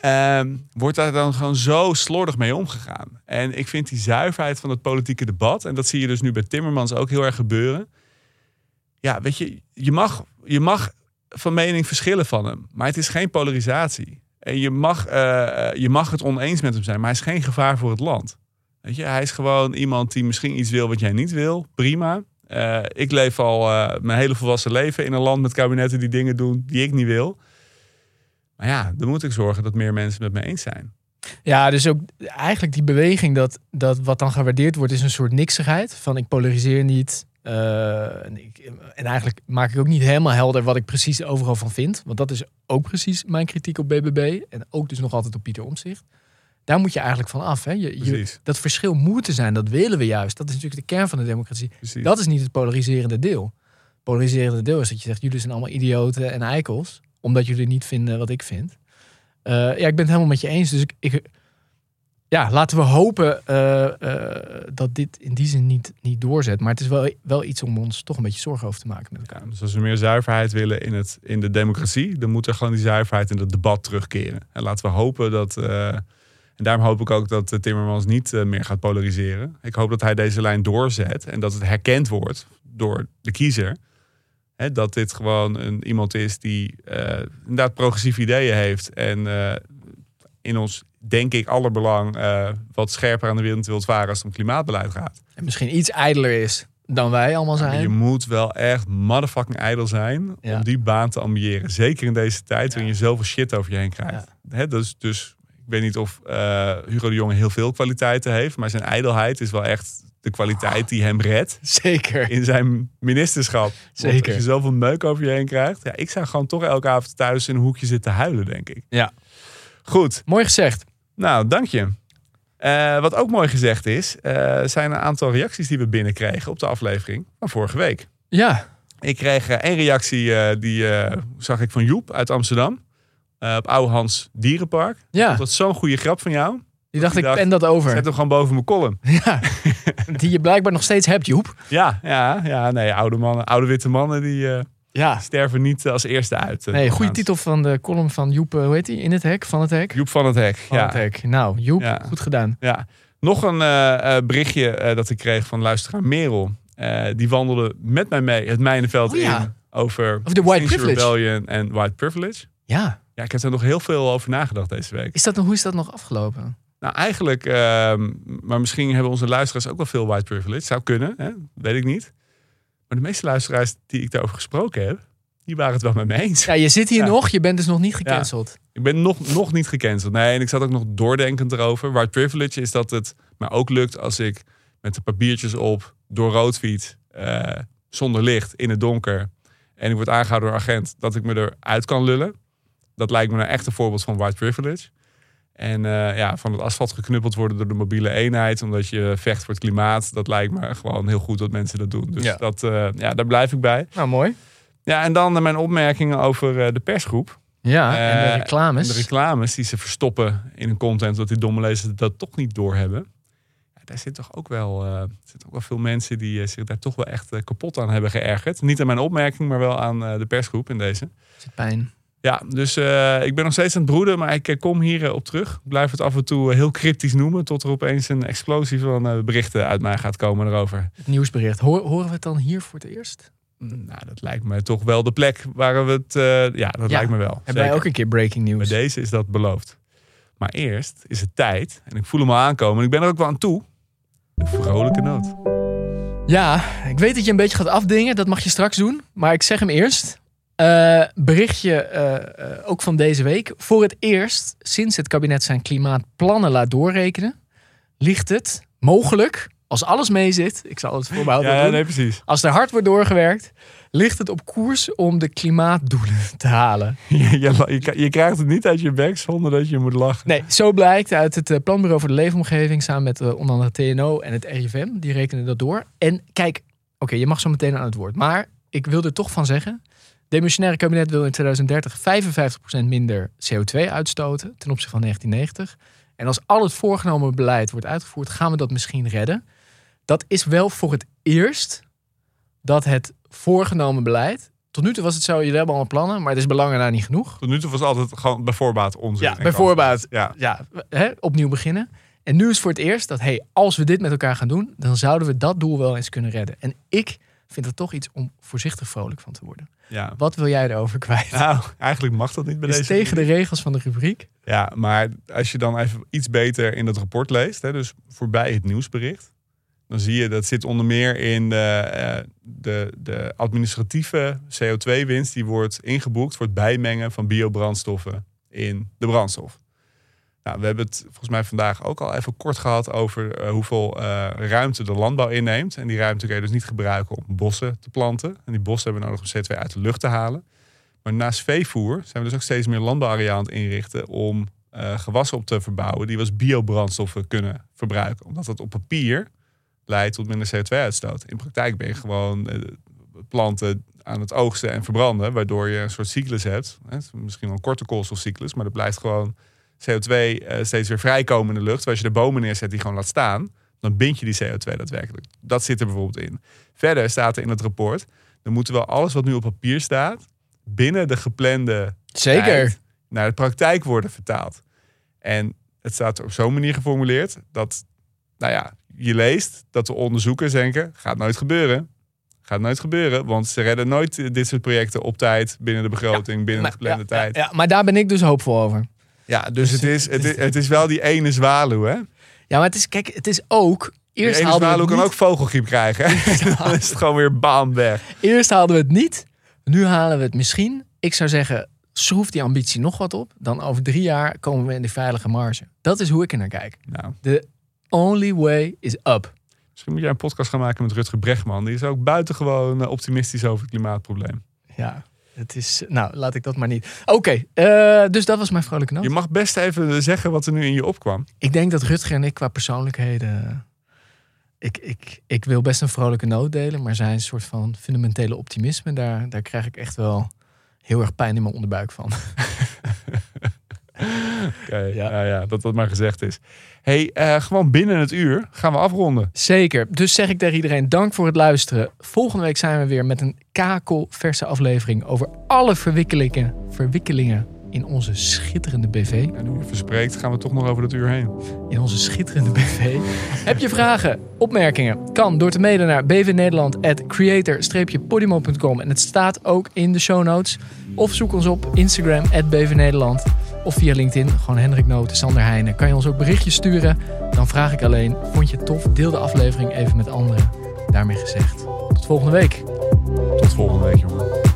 Ehm, wordt daar dan gewoon zo slordig mee omgegaan. En ik vind die zuiverheid van het politieke debat, en dat zie je dus nu bij Timmermans ook heel erg gebeuren. Ja, weet je, je mag, je mag van mening verschillen van hem, maar het is geen polarisatie. En je mag, eh, je mag het oneens met hem zijn, maar hij is geen gevaar voor het land. Weet je, hij is gewoon iemand die misschien iets wil wat jij niet wil. Prima. Eh, ik leef al eh, mijn hele volwassen leven in een land met kabinetten die dingen doen die ik niet wil. Maar ja, dan moet ik zorgen dat meer mensen het met me eens zijn. Ja, dus ook eigenlijk die beweging dat, dat wat dan gewaardeerd wordt, is een soort niksigheid. Van ik polariseer niet. eh, en, ik, en eigenlijk maak ik ook niet helemaal helder wat ik precies overal van vind. Want dat is ook precies mijn kritiek op BBB. En ook dus nog altijd op Pieter Omtzigt. Daar moet je eigenlijk van af. Hè? Je, dat verschil moet er zijn, dat willen we juist. Dat is natuurlijk de kern van de democratie. Precies. Dat is niet het polariserende deel. Het polariserende deel is dat je zegt, jullie zijn allemaal idioten en eikels. Omdat jullie niet vinden wat ik vind. Eh, ja, ik ben het helemaal met je eens. Dus ik, ik ja, laten we hopen eh, eh, dat dit in die zin niet, niet doorzet. Maar het is wel, wel iets om ons toch een beetje zorgen over te maken met elkaar. Dus als we meer zuiverheid willen in, het, in de democratie, dan moet er gewoon die zuiverheid in het debat terugkeren. En laten we hopen dat. en daarom hoop ik ook dat Timmermans niet meer gaat polariseren. Ik hoop dat hij deze lijn doorzet en dat het herkend wordt door de kiezer. Hè, dat dit gewoon een, iemand is die eh, inderdaad progressieve ideeën heeft. En eh, in ons, denk ik, allerbelang eh, wat scherper aan de wereld wilt varen als het om klimaatbeleid gaat. En misschien iets ijdeler is dan wij allemaal zijn. je moet wel echt motherfucking ijdel zijn Ja. om die baan te ambiëren. Zeker in deze tijd waarin je zoveel shit over je heen krijgt. Hè, dus, dus ik weet niet of Hugo de Jonge heel veel kwaliteiten heeft, maar zijn ijdelheid is wel echt de kwaliteit die hem redt [laughs] Zeker. in zijn ministerschap. Want Zeker. Als je zoveel meuk over je heen krijgt, ja, ik zou gewoon toch elke avond thuis in een hoekje zitten huilen, denk ik. Ja. Goed, Mooi gezegd. nou, dank je. Eh, wat ook mooi gezegd is, eh, zijn een aantal reacties die we binnenkregen op de aflevering van vorige week. Ja, Ik kreeg eh, één reactie, die zag ik van Joep uit Amsterdam. op Oude Hans Dierenpark. ja. Dat is zo'n goede grap van jou. Die dacht ik dacht, pen dat over. Zet hem gewoon boven mijn column. [laughs] Ja. Die je blijkbaar nog steeds hebt, Joep. Ja, ja, ja. Nee, oude mannen, oude witte mannen, die eh, Ja. sterven niet als eerste uit. eh, Nee, goede titel van de column van Joep, eh, hoe heet die? In het hek, van het hek? Joep van het Hek. Van ja. het hek. Nou, Joep, Ja. goed gedaan. Ja. Nog een berichtje dat ik kreeg van luisteraar Merel. Die wandelde met mij mee het mijnenveld Oh ja. in over, de white privilege. Rebellion en white privilege. Ja. Ja, ik heb er nog heel veel over nagedacht deze week. Is dat, hoe is dat nog afgelopen? Nou, eigenlijk, ehm, maar misschien hebben onze luisteraars ook wel veel white privilege. Zou kunnen, hè? weet ik niet. Maar de meeste luisteraars die ik daarover gesproken heb, die waren het wel met me eens. Ja, je zit hier Ja. nog, je bent dus nog niet gecanceld. Ik ben nog, nog niet gecanceld. Nee, en ik zat ook nog doordenkend erover. White privilege is dat het me ook lukt als ik met de papiertjes op door rood fiets, eh, zonder licht, in het donker. en ik word aangehouden door een agent, dat ik me eruit kan lullen. Dat lijkt me nou echt een voorbeeld van white privilege. En eh, ja, van het asfalt geknuppeld worden door de mobiele eenheid, omdat je vecht voor het klimaat, dat lijkt me gewoon heel goed dat mensen dat doen. Dus Ja. dat, eh, ja, daar blijf ik bij. Nou, mooi. Ja, en dan eh, mijn opmerkingen over eh, de persgroep. Ja, en de reclames. De reclames die ze verstoppen in hun content, dat die domme lezers dat toch niet doorhebben. Ja, daar zit toch ook wel, zitten ook wel veel mensen die zich daar toch wel echt kapot aan hebben geërgerd. Niet aan mijn opmerking, maar wel aan eh, de persgroep in deze. Zit pijn. Ja, dus eh, ik ben nog steeds aan het broeden, maar ik eh, kom hier eh, op terug. Ik blijf het af en toe heel cryptisch noemen, tot er opeens een explosie van berichten uit mij gaat komen erover. Het nieuwsbericht. Hoor- horen we het dan hier voor het eerst? Nou, dat lijkt me toch wel de plek waar we het... ja, dat Ja, lijkt me wel. Hebben wij ook een keer breaking Bij news? deze is dat beloofd. Maar eerst is het tijd, en ik voel hem al aankomen, en ik ben er ook wel aan toe. De vrolijke noot. Ja, ik weet dat je een beetje gaat afdingen. Dat mag je straks doen. Maar ik zeg hem eerst. Eh, berichtje eh, eh, ook van deze week. Voor het eerst sinds het kabinet zijn klimaatplannen laat doorrekenen, ligt het mogelijk, als alles mee zit, ik zal het voorbehouden Ja, doen, nee, precies. als er hard wordt doorgewerkt, ligt het op koers om de klimaatdoelen te halen. [laughs] Je, je, krijgt het niet uit je bek zonder dat je moet lachen. Nee, zo blijkt uit het Planbureau voor de Leefomgeving samen met onder andere TNO en het RIVM. Die rekenen dat door. En kijk, oké, je mag zo meteen aan het woord. Maar ik wil er toch van zeggen. Demissionaire kabinet wil in 2030 55% minder CO2 uitstoten ten opzichte van 1990. En als al het voorgenomen beleid wordt uitgevoerd, gaan we dat misschien redden. Dat is wel voor het eerst dat het voorgenomen beleid. Tot nu toe was het zo, jullie hebben allemaal plannen, maar het is belangen daar niet genoeg. Tot nu toe was het altijd gewoon bij voorbaat onzin. Ja, bij voorbaat. Ja. ja, hè, opnieuw beginnen. En nu is voor het eerst dat, hey, als we dit met elkaar gaan doen, dan zouden we dat doel wel eens kunnen redden. En ik vind dat toch iets om voorzichtig vrolijk van te worden. ja. Wat wil jij erover kwijt? Nou, eigenlijk mag dat niet bij is deze. tegen de regels van de rubriek. Ja, maar als je dan even iets beter in dat rapport leest, hè, dus voorbij het nieuwsbericht, dan zie je dat zit onder meer in de, eh, de, de administratieve CO2-winst die wordt ingeboekt voor het bijmengen van biobrandstoffen in de brandstof. Nou, we hebben het volgens mij vandaag ook al even kort gehad over eh, hoeveel eh, ruimte de landbouw inneemt. En die ruimte kun je dus niet gebruiken om bossen te planten. En die bossen hebben we nodig om CO2 uit de lucht te halen. Maar naast veevoer zijn we dus ook steeds meer landbouwareaal aan het inrichten om eh, gewassen op te verbouwen die we als biobrandstoffen kunnen verbruiken. Omdat dat op papier leidt tot minder CO2-uitstoot. In praktijk ben je gewoon planten aan het oogsten en verbranden, waardoor je een soort cyclus hebt. Hè, misschien wel een korte koolstofcyclus, maar er blijft gewoon CO2 eh, steeds weer vrijkomen in de lucht. Terwijl als je de bomen neerzet die gewoon laat staan, dan bind je die CO2 daadwerkelijk. Dat zit er bijvoorbeeld in. Verder staat er in het rapport, dan moeten wel alles wat nu op papier staat, binnen de geplande Zeker. tijd naar de praktijk worden vertaald. En het staat op zo'n manier geformuleerd dat, nou ja, je leest dat de onderzoekers denken, gaat nooit gebeuren. Gaat nooit gebeuren, want ze redden nooit eh, dit soort projecten op tijd, binnen de begroting, binnen Maar, de geplande ja, tijd. ja, ja, maar daar ben ik dus hoopvol over. Ja, dus het is, het, is, het is wel die ene zwaluw, hè? Ja, maar het is, kijk, het is ook... Eerst ene zwaluw kan niet, ook vogelgriep krijgen. hè? [laughs] [laughs] Dan is het gewoon weer bam weg. eerst haalden we het niet. Nu halen we het misschien. Ik zou zeggen, schroef die ambitie nog wat op. Dan over drie jaar komen we in de veilige marge. Dat is hoe ik er naar kijk. Nou, The only way is up. misschien moet jij een podcast gaan maken met Rutger Bregman. Die is ook buitengewoon eh, optimistisch over het klimaatprobleem. Ja, het is... Nou, laat ik dat maar niet. Oké, eh, dus dat was mijn vrolijke noot. Je mag best even zeggen wat er nu in je opkwam. Ik denk dat Rutger en ik qua persoonlijkheden... Ik, ik, ik wil best een vrolijke noot delen, maar zijn soort van fundamentele optimisme, daar, daar krijg ik echt wel heel erg pijn in mijn onderbuik van. [laughs] [laughs] Ja. ja. ja, dat dat maar gezegd is. hey, eh, gewoon binnen het uur gaan we afronden. Zeker. Dus zeg ik tegen iedereen dank voor het luisteren. Volgende week zijn we weer met een kakelverse aflevering over alle verwikkelingen, verwikkelingen in onze schitterende BV. En nu je verspreekt, gaan we toch nog over het uur heen. In onze schitterende BV. [laughs] Heb je vragen, opmerkingen? Kan door te mailen naar bvnederland.creator-podimo.com en het staat ook in de show notes. Of zoek ons op Instagram, bvnederland. Of via LinkedIn, gewoon Hendrik Noten, Sander Heijnen. Kan je ons ook berichtjes sturen? Dan vraag ik alleen, vond je het tof? Deel de aflevering even met anderen. Daarmee gezegd, tot volgende week. Tot volgende week, jongen.